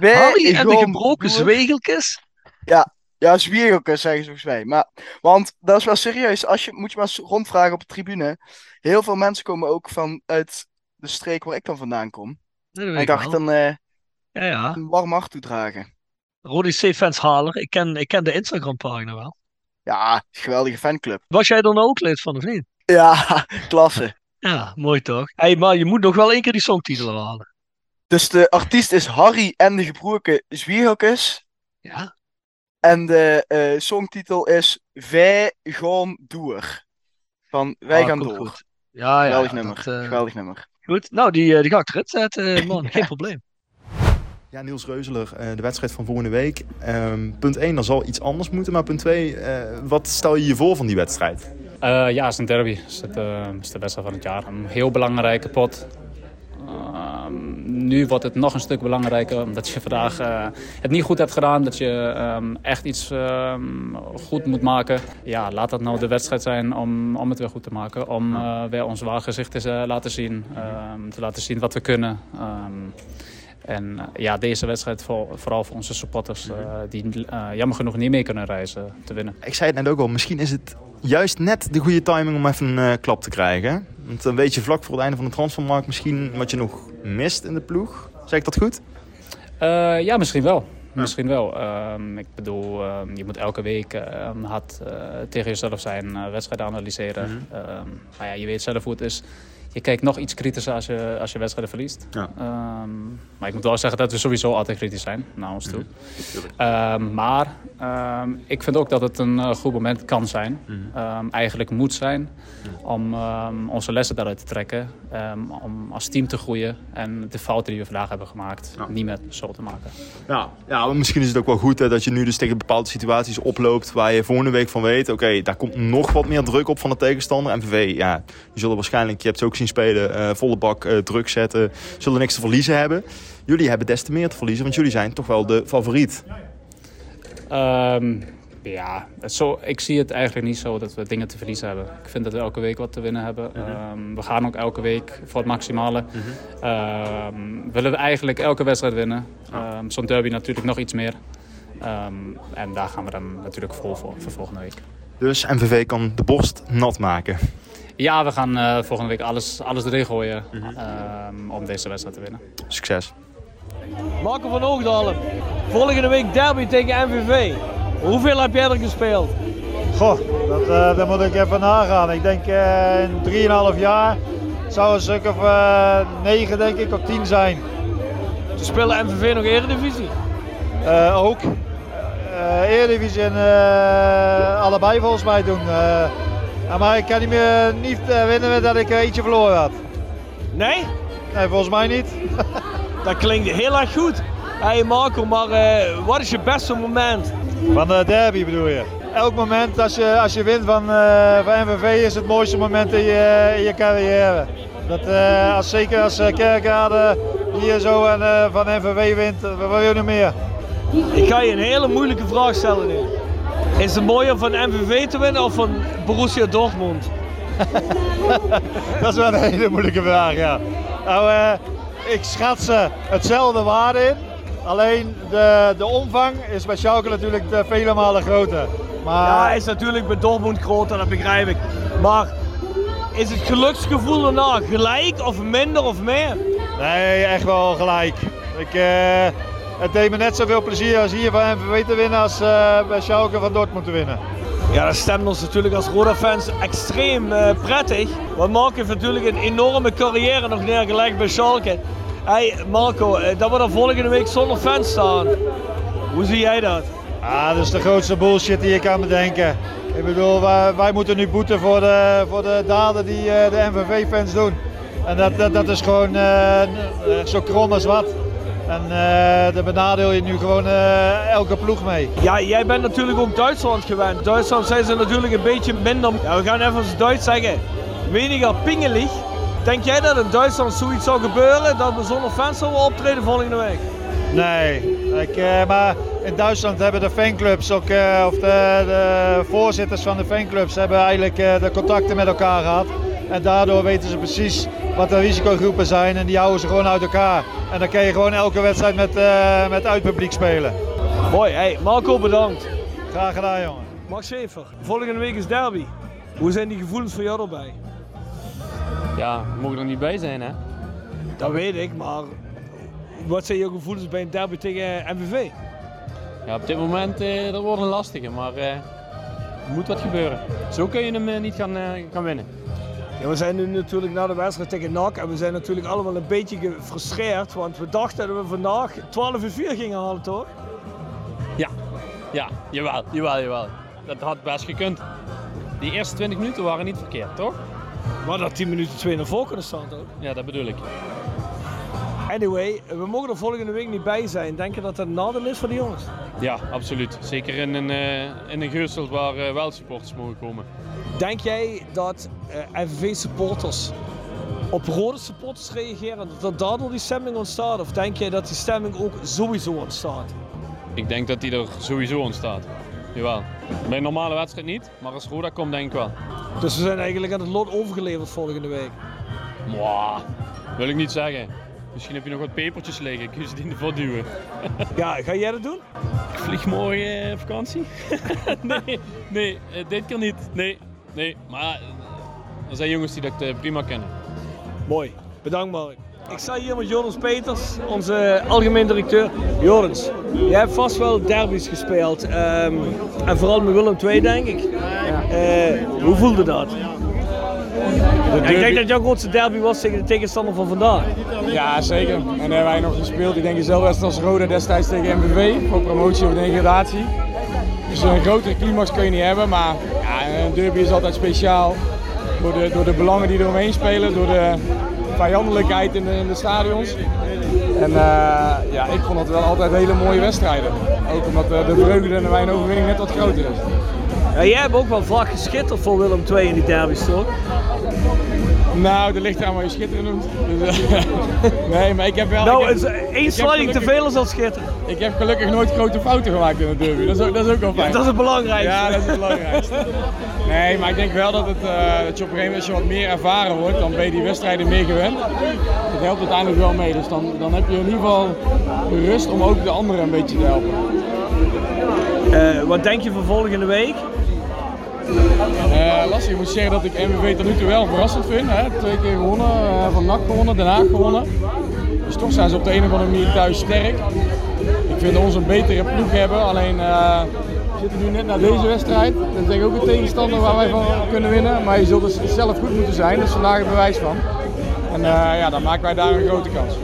Harry en de gebroken zwegeltjes? Ja, ja, zwiegeltjes zeggen ze volgens mij. Maar, want dat is wel serieus. Als je, moet je maar eens rondvragen op de tribune. Heel veel mensen komen ook vanuit de streek waar ik dan vandaan kom. dat en ik dacht dan eh, Ja, ja. een warm hart toedragen. Rodi C-fans haler. Ik ken, ik ken de Instagram-pagina wel. Ja, geweldige fanclub. Was jij nou ook lid van, of niet? Ja, *laughs* klasse. Ja, mooi toch? Hey, maar je moet nog wel één keer die songtitel halen. Dus de artiest is Harry en de gebroken zwiegeltjes. Ja. En de eh, songtitel is Wij gaan door. Van Wij Ah, gaan door. goed. Ja, ja. Geweldig ja, nummer. dat, eh, Geweldig nummer. Goed, nou die, eh, die ga ik erin zetten, man. *laughs* Geen probleem. Ja, Niels Reuzeler, eh, de wedstrijd van volgende week. Ehm, punt 1, dan zal iets anders moeten. Maar punt 2, wat stel je je voor van die wedstrijd? Eh, ja, het is een derby. Het is, het, eh, het is de wedstrijd van het jaar. Een heel belangrijke pot. Ehm, nu wordt het nog een stuk belangrijker omdat je vandaag eh, het niet goed hebt gedaan. Dat je ehm, echt iets ehm, goed moet maken. Ja, laat dat nou de wedstrijd zijn om, om het weer goed te maken. Om eh, weer ons waar gezicht te eh, laten zien. Te laten zien wat we kunnen. En ja, deze wedstrijd voor, vooral voor onze supporters eh, die jammer genoeg niet mee kunnen reizen te winnen. Ik zei het net ook al, misschien is het juist net de goede timing om even een klap te krijgen. Want dan weet je vlak voor het einde van de transfermarkt misschien wat je nog mist in de ploeg. Zeg ik dat goed? Eh, ja, misschien wel. Misschien wel. Ehm, ik bedoel, ehm, je moet elke week ehm, hard eh, tegen jezelf zijn, eh wedstrijd analyseren. Ehm, maar ja, je weet zelf hoe het is. Je kijkt nog iets kritischer als je, als je wedstrijden verliest. Ja. Ehm, maar ik moet wel zeggen dat we sowieso altijd kritisch zijn naar ons toe. Ehm, maar ehm, ik vind ook dat het een eh, goed moment kan zijn. Ehm, eigenlijk moet zijn. Om onze lessen daaruit te trekken. Om als team te groeien. En de fouten die we vandaag hebben gemaakt niet meer zo te maken. Ja, ja maar misschien is het ook wel goed hè, dat je nu dus tegen bepaalde situaties oploopt waar je volgende week van weet, oké, daar komt nog wat meer druk op van de tegenstander. MVV, ja, die zullen waarschijnlijk, je hebt ze ook zien spelen, eh, volle bak eh, druk zetten, zullen niks te verliezen hebben. Jullie hebben des te meer te verliezen, want jullie zijn toch wel de favoriet. Ehm, ja, zo, ik zie het eigenlijk niet zo dat we dingen te verliezen hebben. Ik vind dat we elke week wat te winnen hebben. Ehm, we gaan ook elke week voor het maximale. Ehm, willen we eigenlijk elke wedstrijd winnen. Ehm, Zo'n derby natuurlijk nog iets meer. En daar gaan we dan natuurlijk vol voor, voor volgende week. Dus MVV kan de borst nat maken. Ja, we gaan eh, volgende week alles, alles erin gooien ehm, om deze wedstrijd te winnen. Succes. Marco van Oogdalen. Volgende week derby tegen MVV. Hoeveel heb jij er gespeeld? Goh, dat, eh daar moet ik even nagaan. Ik denk eh in 3,5 jaar zou een stuk of eh 9 denk ik, of 10 zijn. Ze spelen MVV nog Eredivisie? Eh, ook. Eh Eredivisie en eh, allebei volgens mij doen. Eh, ja, maar ik kan niet meer niet eh, winnen dat ik eentje verloren had. Nee? Nee, volgens mij niet. *laughs* Dat klinkt heel erg goed. Hey Marco, maar eh, wat is je beste moment? Van de derby bedoel je? Elk moment als je, als je wint van, eh, van MVV is het mooiste moment in je, in je carrière. Dat, eh, als, zeker als uh, Kerkrade hier zo en, eh, van MVV wint, eh, wat wil je nog meer? Ik ga je een hele moeilijke vraag stellen nu. Is het mooier van MVV te winnen of van Borussia Dortmund? *laughs* Dat is wel een hele moeilijke vraag, ja. Nou, eh, ik schat ze hetzelfde waarde in. Alleen de, de omvang is bij Schalke natuurlijk eh, vele malen groter. Maar Ja, hij is natuurlijk bij Dortmund groter, dat begrijp ik. Maar is het geluksgevoel daarna gelijk of minder of meer? Nee, echt wel gelijk. Ik, eh, het deed me net zoveel plezier als hier van MVV te winnen als eh, bij Schalke van Dortmund te winnen. Ja, dat stemt ons natuurlijk als Roda-fans extreem eh, prettig. Want Marco heeft natuurlijk een enorme carrière nog neergelegd bij Schalke. Hey Marco, eh, dat we dan volgende week zonder fans staan. Hoe zie jij dat? Ah, dat is de grootste bullshit die je kan bedenken. Ik bedoel, wij, wij moeten nu boeten voor de, voor de daden die de MVV-fans doen. En dat, dat, dat is gewoon zo krom als wat. En eh daar benadeel je nu gewoon eh, elke ploeg mee. Ja, jij bent natuurlijk ook Duitsland gewend. Duitsland zijn ze natuurlijk een beetje minder. Ja, we gaan even eens Duits zeggen. Weniger pingelig. Denk jij dat in Duitsland zoiets zou gebeuren? Dat we zonder fans zouden optreden volgende week? Nee, ik, eh, maar in Duitsland hebben de fanclubs ook, of de, de voorzitters van de fanclubs hebben eigenlijk de contacten met elkaar gehad. En daardoor weten ze precies wat de risicogroepen zijn en die houden ze gewoon uit elkaar. En dan kan je gewoon elke wedstrijd met, eh, met uitpubliek spelen. Mooi, hey, Marco bedankt. Graag gedaan jongen. Max Schaefer, volgende week is derby. Hoe zijn die gevoelens voor jou erbij? Ja, we mogen er niet bij zijn, hè? Dat weet ik, maar wat zijn jouw gevoelens bij een derby tegen MVV? Ja, op dit moment eh, dat wordt een lastige, maar eh, er moet wat gebeuren. Zo kun je hem eh, niet gaan, eh, gaan winnen. Ja, we zijn nu natuurlijk na de wedstrijd tegen NAC en we zijn natuurlijk allemaal een beetje gefrustreerd, want we dachten dat we vandaag 12 uur 4 gingen halen, toch? Ja, ja, jawel, jawel, jawel. Dat had best gekund. Die eerste 20 minuten waren niet verkeerd, toch? Maar dat 10 minuten 2 naar voor kunnen staan, toch? Ja, dat bedoel ik. Anyway, we mogen er volgende week niet bij zijn. Denk je dat dat een nadeel is voor de jongens? Ja, absoluut. Zeker in een, eh, in een geursteld waar eh, wel supporters mogen komen. Denk jij dat eh MVV-supporters op rode supporters reageren, dat er daardoor die stemming ontstaat? Of denk jij dat die stemming ook sowieso ontstaat? Ik denk dat die er sowieso ontstaat. Jawel. Bij een normale wedstrijd niet, maar als Roda komt denk ik wel. Dus we zijn eigenlijk aan het lot overgeleverd volgende week. Mwah, wil ik niet zeggen. Misschien heb je nog wat pepertjes liggen, kun je ze die ervoor duwen. *laughs* Ja, ga jij dat doen? Ik vlieg morgen eh, vakantie. *laughs* nee, nee eh, dit keer niet. Nee, nee. Maar eh, er zijn jongens die dat eh, prima kennen. Mooi. Bedankt Mark. Ik sta hier met Joris Peters, onze algemeen directeur. Joris, jij hebt vast wel derbies gespeeld. ehm, en vooral met Willem II, denk ik. Eh, hoe voelde dat? Ja, ik denk dat jouw grootste derby was tegen de tegenstander van vandaag. Ja, zeker. En hebben wij nog gespeeld. Ik denk dezelfde wedstrijd als Roda destijds tegen MVV voor promotie of degradatie. Dus een grotere climax kun je niet hebben, maar derby is altijd speciaal. Door de, door de belangen die eromheen spelen, door de vijandelijkheid in de, in de stadions. En eh, ja, ik vond het wel altijd hele mooie wedstrijden. Ook omdat eh, de vreugde en mijn overwinning net wat groter is. Ja, jij hebt ook wel vaak geschitterd voor Willem II in die derbies, toch? Nou, dat ligt eraan wat je schitteren noemt. Dus, *laughs* nee, maar ik heb wel... Nou, heb- één sliding te veel is al schitteren. Ik heb gelukkig nooit grote fouten gemaakt in de derby. Dat is ook, dat is ook wel fijn. dat is het belangrijkste. Ja, dat is het belangrijkste. Nee, maar ik denk wel dat, het, dat je op een gegeven moment als je wat meer ervaren wordt, dan ben je die wedstrijden meer gewend. Dat helpt uiteindelijk wel mee. Dus dan, dan heb je in ieder geval de rust om ook de anderen een beetje te helpen. Eh, wat denk je voor volgende week? Eh, lastig, ik moet zeggen dat ik MVV tot nu toe wel verrassend vind. Hè. Twee keer gewonnen, eh, van NAC gewonnen, Haag gewonnen. Dus toch zijn ze op de een of andere manier thuis sterk. Ik vind ons een betere ploeg hebben, alleen eh, we zitten nu net naar deze wedstrijd. Dat is denk ik ook een tegenstander waar wij van kunnen winnen. Maar je zult dus zelf goed moeten zijn, dat is vandaag het bewijs van. En ja, dan maken wij daar een grote kans.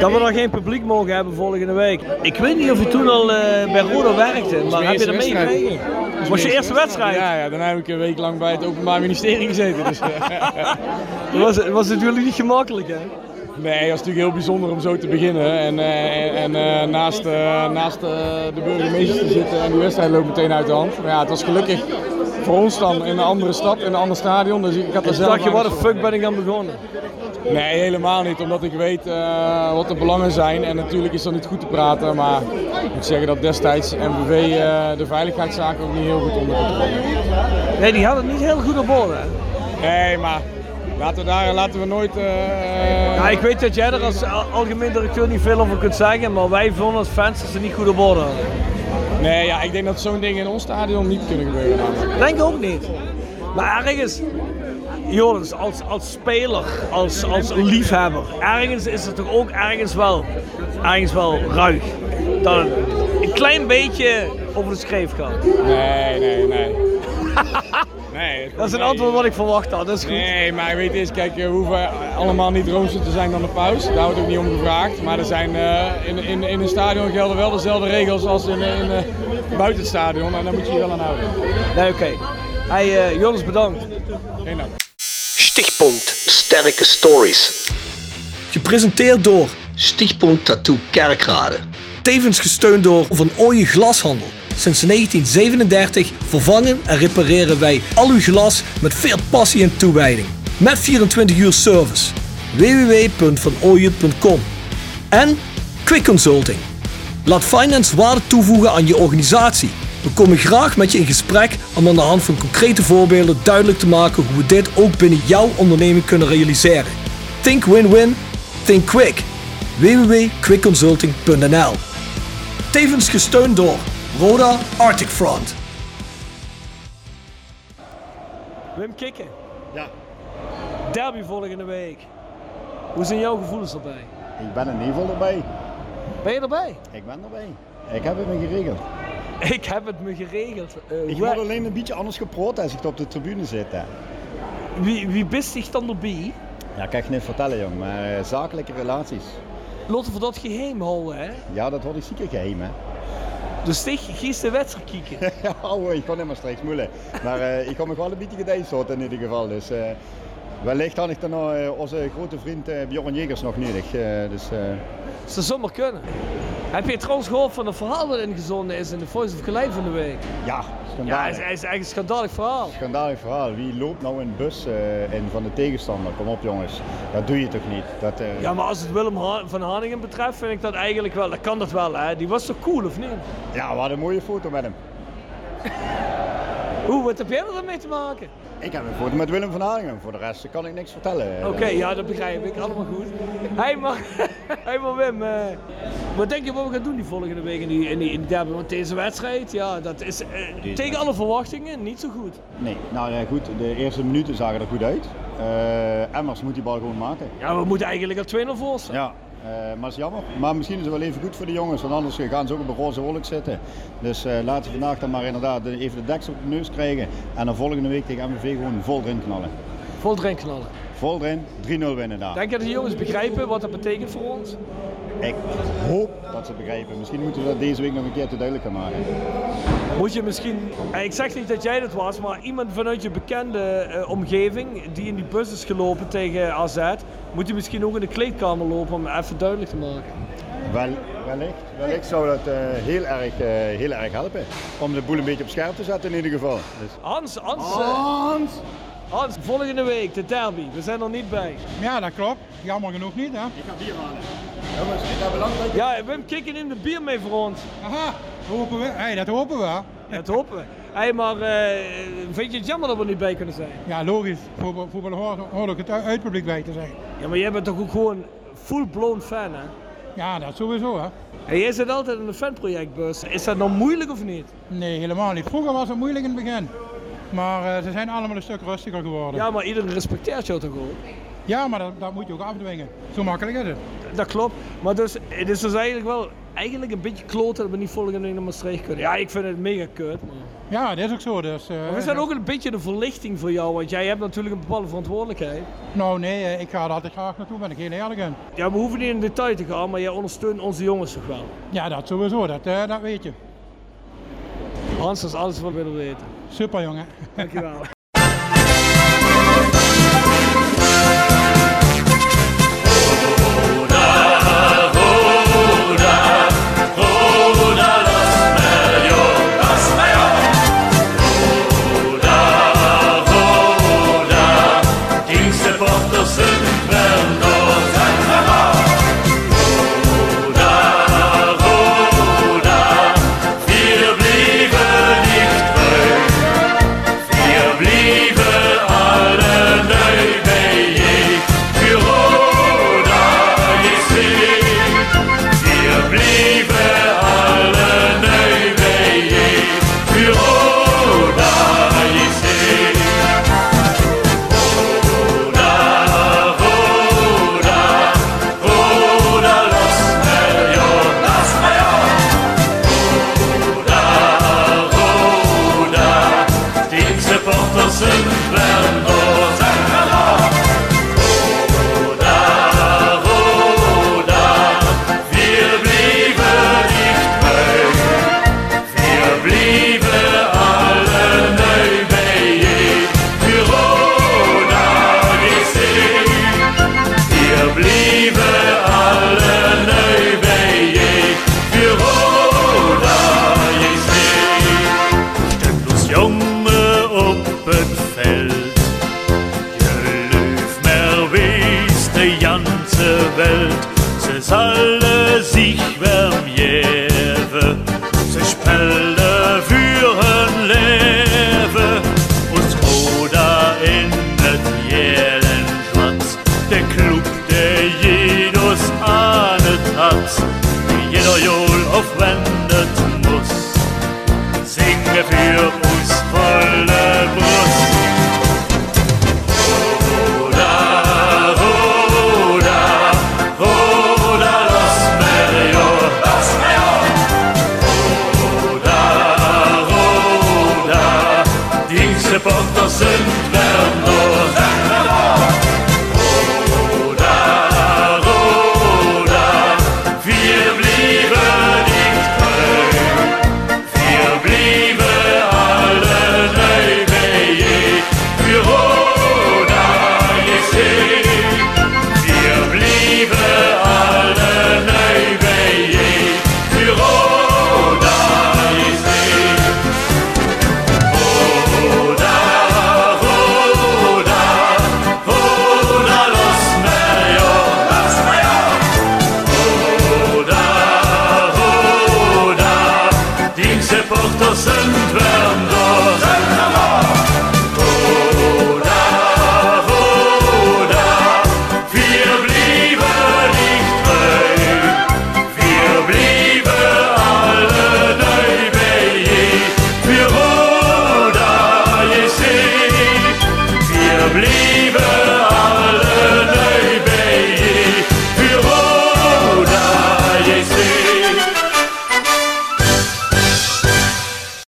Dat we nog geen publiek mogen hebben volgende week. Ik weet niet of je toen al bij Roda werkte, maar heb je dat meegekregen? Was je eerste wedstrijd? Ja, ja, dan heb ik een week lang bij het Openbaar Ministerie gezeten. Dus, eh, *laughs* was, het was natuurlijk niet gemakkelijk, hè? Nee, het was natuurlijk heel bijzonder om zo te beginnen. En, eh, en eh, naast, naast de burgemeester te zitten en die wedstrijd loopt meteen uit de hand. Maar ja, het was gelukkig voor ons dan in een andere stad, in een ander stadion. Dus ik had er zelf dacht je, wat gesproken. fuck ben ik dan begonnen? Nee, helemaal niet. Omdat ik weet eh, wat de belangen zijn. En natuurlijk is dat niet goed te praten. Maar ik moet zeggen dat destijds MVV eh, de veiligheidszaken ook niet heel goed onder controle had. Nee, die hadden het niet heel goed op orde. Nee, maar laten we, daar, laten we nooit... eh, Ja, ik weet dat jij er als al- algemeen directeur niet veel over kunt zeggen, maar wij vonden als fans dat ze niet goed op orde hadden. Nee, ja, ik denk dat zo'n dingen in ons stadion niet kunnen gebeuren. namelijk. Denk ook niet. Maar ergens, Joris, als, als speler, als, als liefhebber, ergens is het toch ook ergens wel, ergens wel ruig. Dat het een klein beetje over de schreef gaat. Nee, nee, nee. *laughs* nee Dat is een antwoord wat ik verwacht had, dat is goed. Nee, maar weet eens, kijk, we hoeven allemaal niet rooster te zijn dan de paus. Daar wordt ook niet om gevraagd. Maar er zijn, eh, in, in, in een stadion gelden wel dezelfde regels als in, in, eh, buiten het stadion. En daar moet je je wel aan houden. Nee, oké. Hey, Joris, bedankt. Geen dank. Stichtpunt Sterke Stories. Gepresenteerd door Stichtpunt Tattoo Kerkrade. Tevens gesteund door Van Ooyen Glashandel. Sinds 1937 vervangen en repareren wij al uw glas met veel passie en toewijding. Met 24 uur service. www.vanooyen.com En Quick Consulting. Laat finance waarde toevoegen aan je organisatie. We komen graag met je in gesprek om aan de hand van concrete voorbeelden duidelijk te maken hoe we dit ook binnen jouw onderneming kunnen realiseren. Think win-win, think quick. www.quickconsulting.nl Tevens gesteund door Roda Arctic Front. Wim Kikken. Ja. Derby volgende week. Hoe zijn jouw gevoelens erbij? Ik ben in ieder geval erbij. Ben je erbij? Ik ben erbij. Ik heb het me geregeld. *laughs* Ik heb het me geregeld. Eh, Ik word alleen een beetje anders geproot als ik op de tribune zit. Hè. wie, wie bist zich dan erbij? Ja, kan ik niet vertellen, jong. Maar eh, zakelijke relaties. Laten we dat geheim houden, hè? Ja, dat wordt ik zeker geheim, hè. Dus kies de wedstrijd kijken. *laughs* ja, ik niet meer straks moeilijk. Maar eh, ik kan me wel een beetje houden in ieder geval. Dus wellicht had ik dan eh, onze grote vriend eh, Bjorn Jegers nog nodig. eh, dus, eh, Ze zomaar kunnen. Heb je trouwens gehoord van het verhaal dat ingezonden is in de Voice of Gelijk van de week? ja, Ja, schandalig. het is, het is echt een schandalig verhaal. Schandalig verhaal. Wie loopt nou in de bus eh, in van de tegenstander? Kom op jongens, dat doe je toch niet? Dat, Ja, maar als het Willem Ha- van Haningen betreft, vind ik dat eigenlijk wel. Dat kan dat wel, hè? Die was toch cool, of niet? ja, we hadden een mooie foto met hem. *laughs* Oeh, wat heb jij er dan mee te maken? Ik heb een foto met Willem van Haringen. Voor de rest kan ik niks vertellen. Oké, ja, dat begrijp ik. Allemaal goed. Hey, maar, *laughs* hey, maar Wim, eh, wat denk je wat we gaan doen die volgende week in die, in die, in die derby? Want deze wedstrijd, ja, dat is eh, tegen alle verwachtingen niet zo goed. Nee, nou ja, goed, de eerste minuten zagen er goed uit. Eh, Emmers moet die bal gewoon maken. Ja, we moeten eigenlijk al 2-0 voor staan. Ja, eh, maar dat is jammer. Maar misschien is het wel even goed voor de jongens, want anders gaan ze ook op een roze wolk zitten. Dus eh, laten ze vandaag dan maar inderdaad de- even de deksel op de neus krijgen. En dan volgende week tegen MVV gewoon vol erin knallen. Vol erin knallen. Vol erin, 3-0 winnen daar. Denk je dat de jongens begrijpen wat dat betekent voor ons? Ik hoop dat ze begrijpen. Misschien moeten we dat deze week nog een keer te duidelijk gaan maken. Moet je misschien, eh, ik zeg niet dat jij dat was, maar iemand vanuit je bekende eh, omgeving die in die bus is gelopen tegen AZ, moet je misschien ook in de kleedkamer lopen om even duidelijk te maken. Wel, wellicht, wellicht zou dat eh, heel, erg, heel erg helpen. Om de boel een beetje op scherp te zetten in ieder geval. Dus, Hans, Hans, Hans! Hans, volgende week de derby, we zijn er niet bij. Ja, dat klopt. Jammer genoeg niet, hè? Ik ga bier halen. Jongens, ik heb belangrijk. Ja, Wim Kikken neemt de bier mee voor ons. Aha, hopen we. Hey, dat hopen we. Ja, dat hopen we. Hey, maar eh, vind je het jammer dat we er niet bij kunnen zijn? Ja, logisch. Voetbal, voetbal hoort, hoort ook het uitpubliek bij te zijn. Ja, maar jij bent toch ook gewoon full-blown fan, hè? Ja, dat sowieso, hè. En jij zit altijd in de fanprojectbus. Is dat nog moeilijk of niet? Nee, helemaal niet. Vroeger was het moeilijk in het begin. Maar eh, ze zijn allemaal een stuk rustiger geworden. Ja, maar iedereen respecteert jou toch ook? Ja, maar dat, dat moet je ook afdwingen. Zo makkelijk is het. Dat klopt. Maar dus, het is dus eigenlijk wel eigenlijk een beetje kloten dat we niet volgende week naar Maastricht kunnen. Ja, ik vind het mega kut. Maar... Ja, dat is ook zo. Dus, eh, Maar is dat ook een beetje de verlichting voor jou? Want jij hebt natuurlijk een bepaalde verantwoordelijkheid. Nou nee, eh, ik ga er altijd graag naartoe, ben ik heel eerlijk in. Ja, we hoeven niet in detail te gaan, maar jij ondersteunt onze jongens toch wel? Ja, dat sowieso, dat, dat weet je. Hans, dat is alles wat we willen weten. Super jongen. Dankjewel.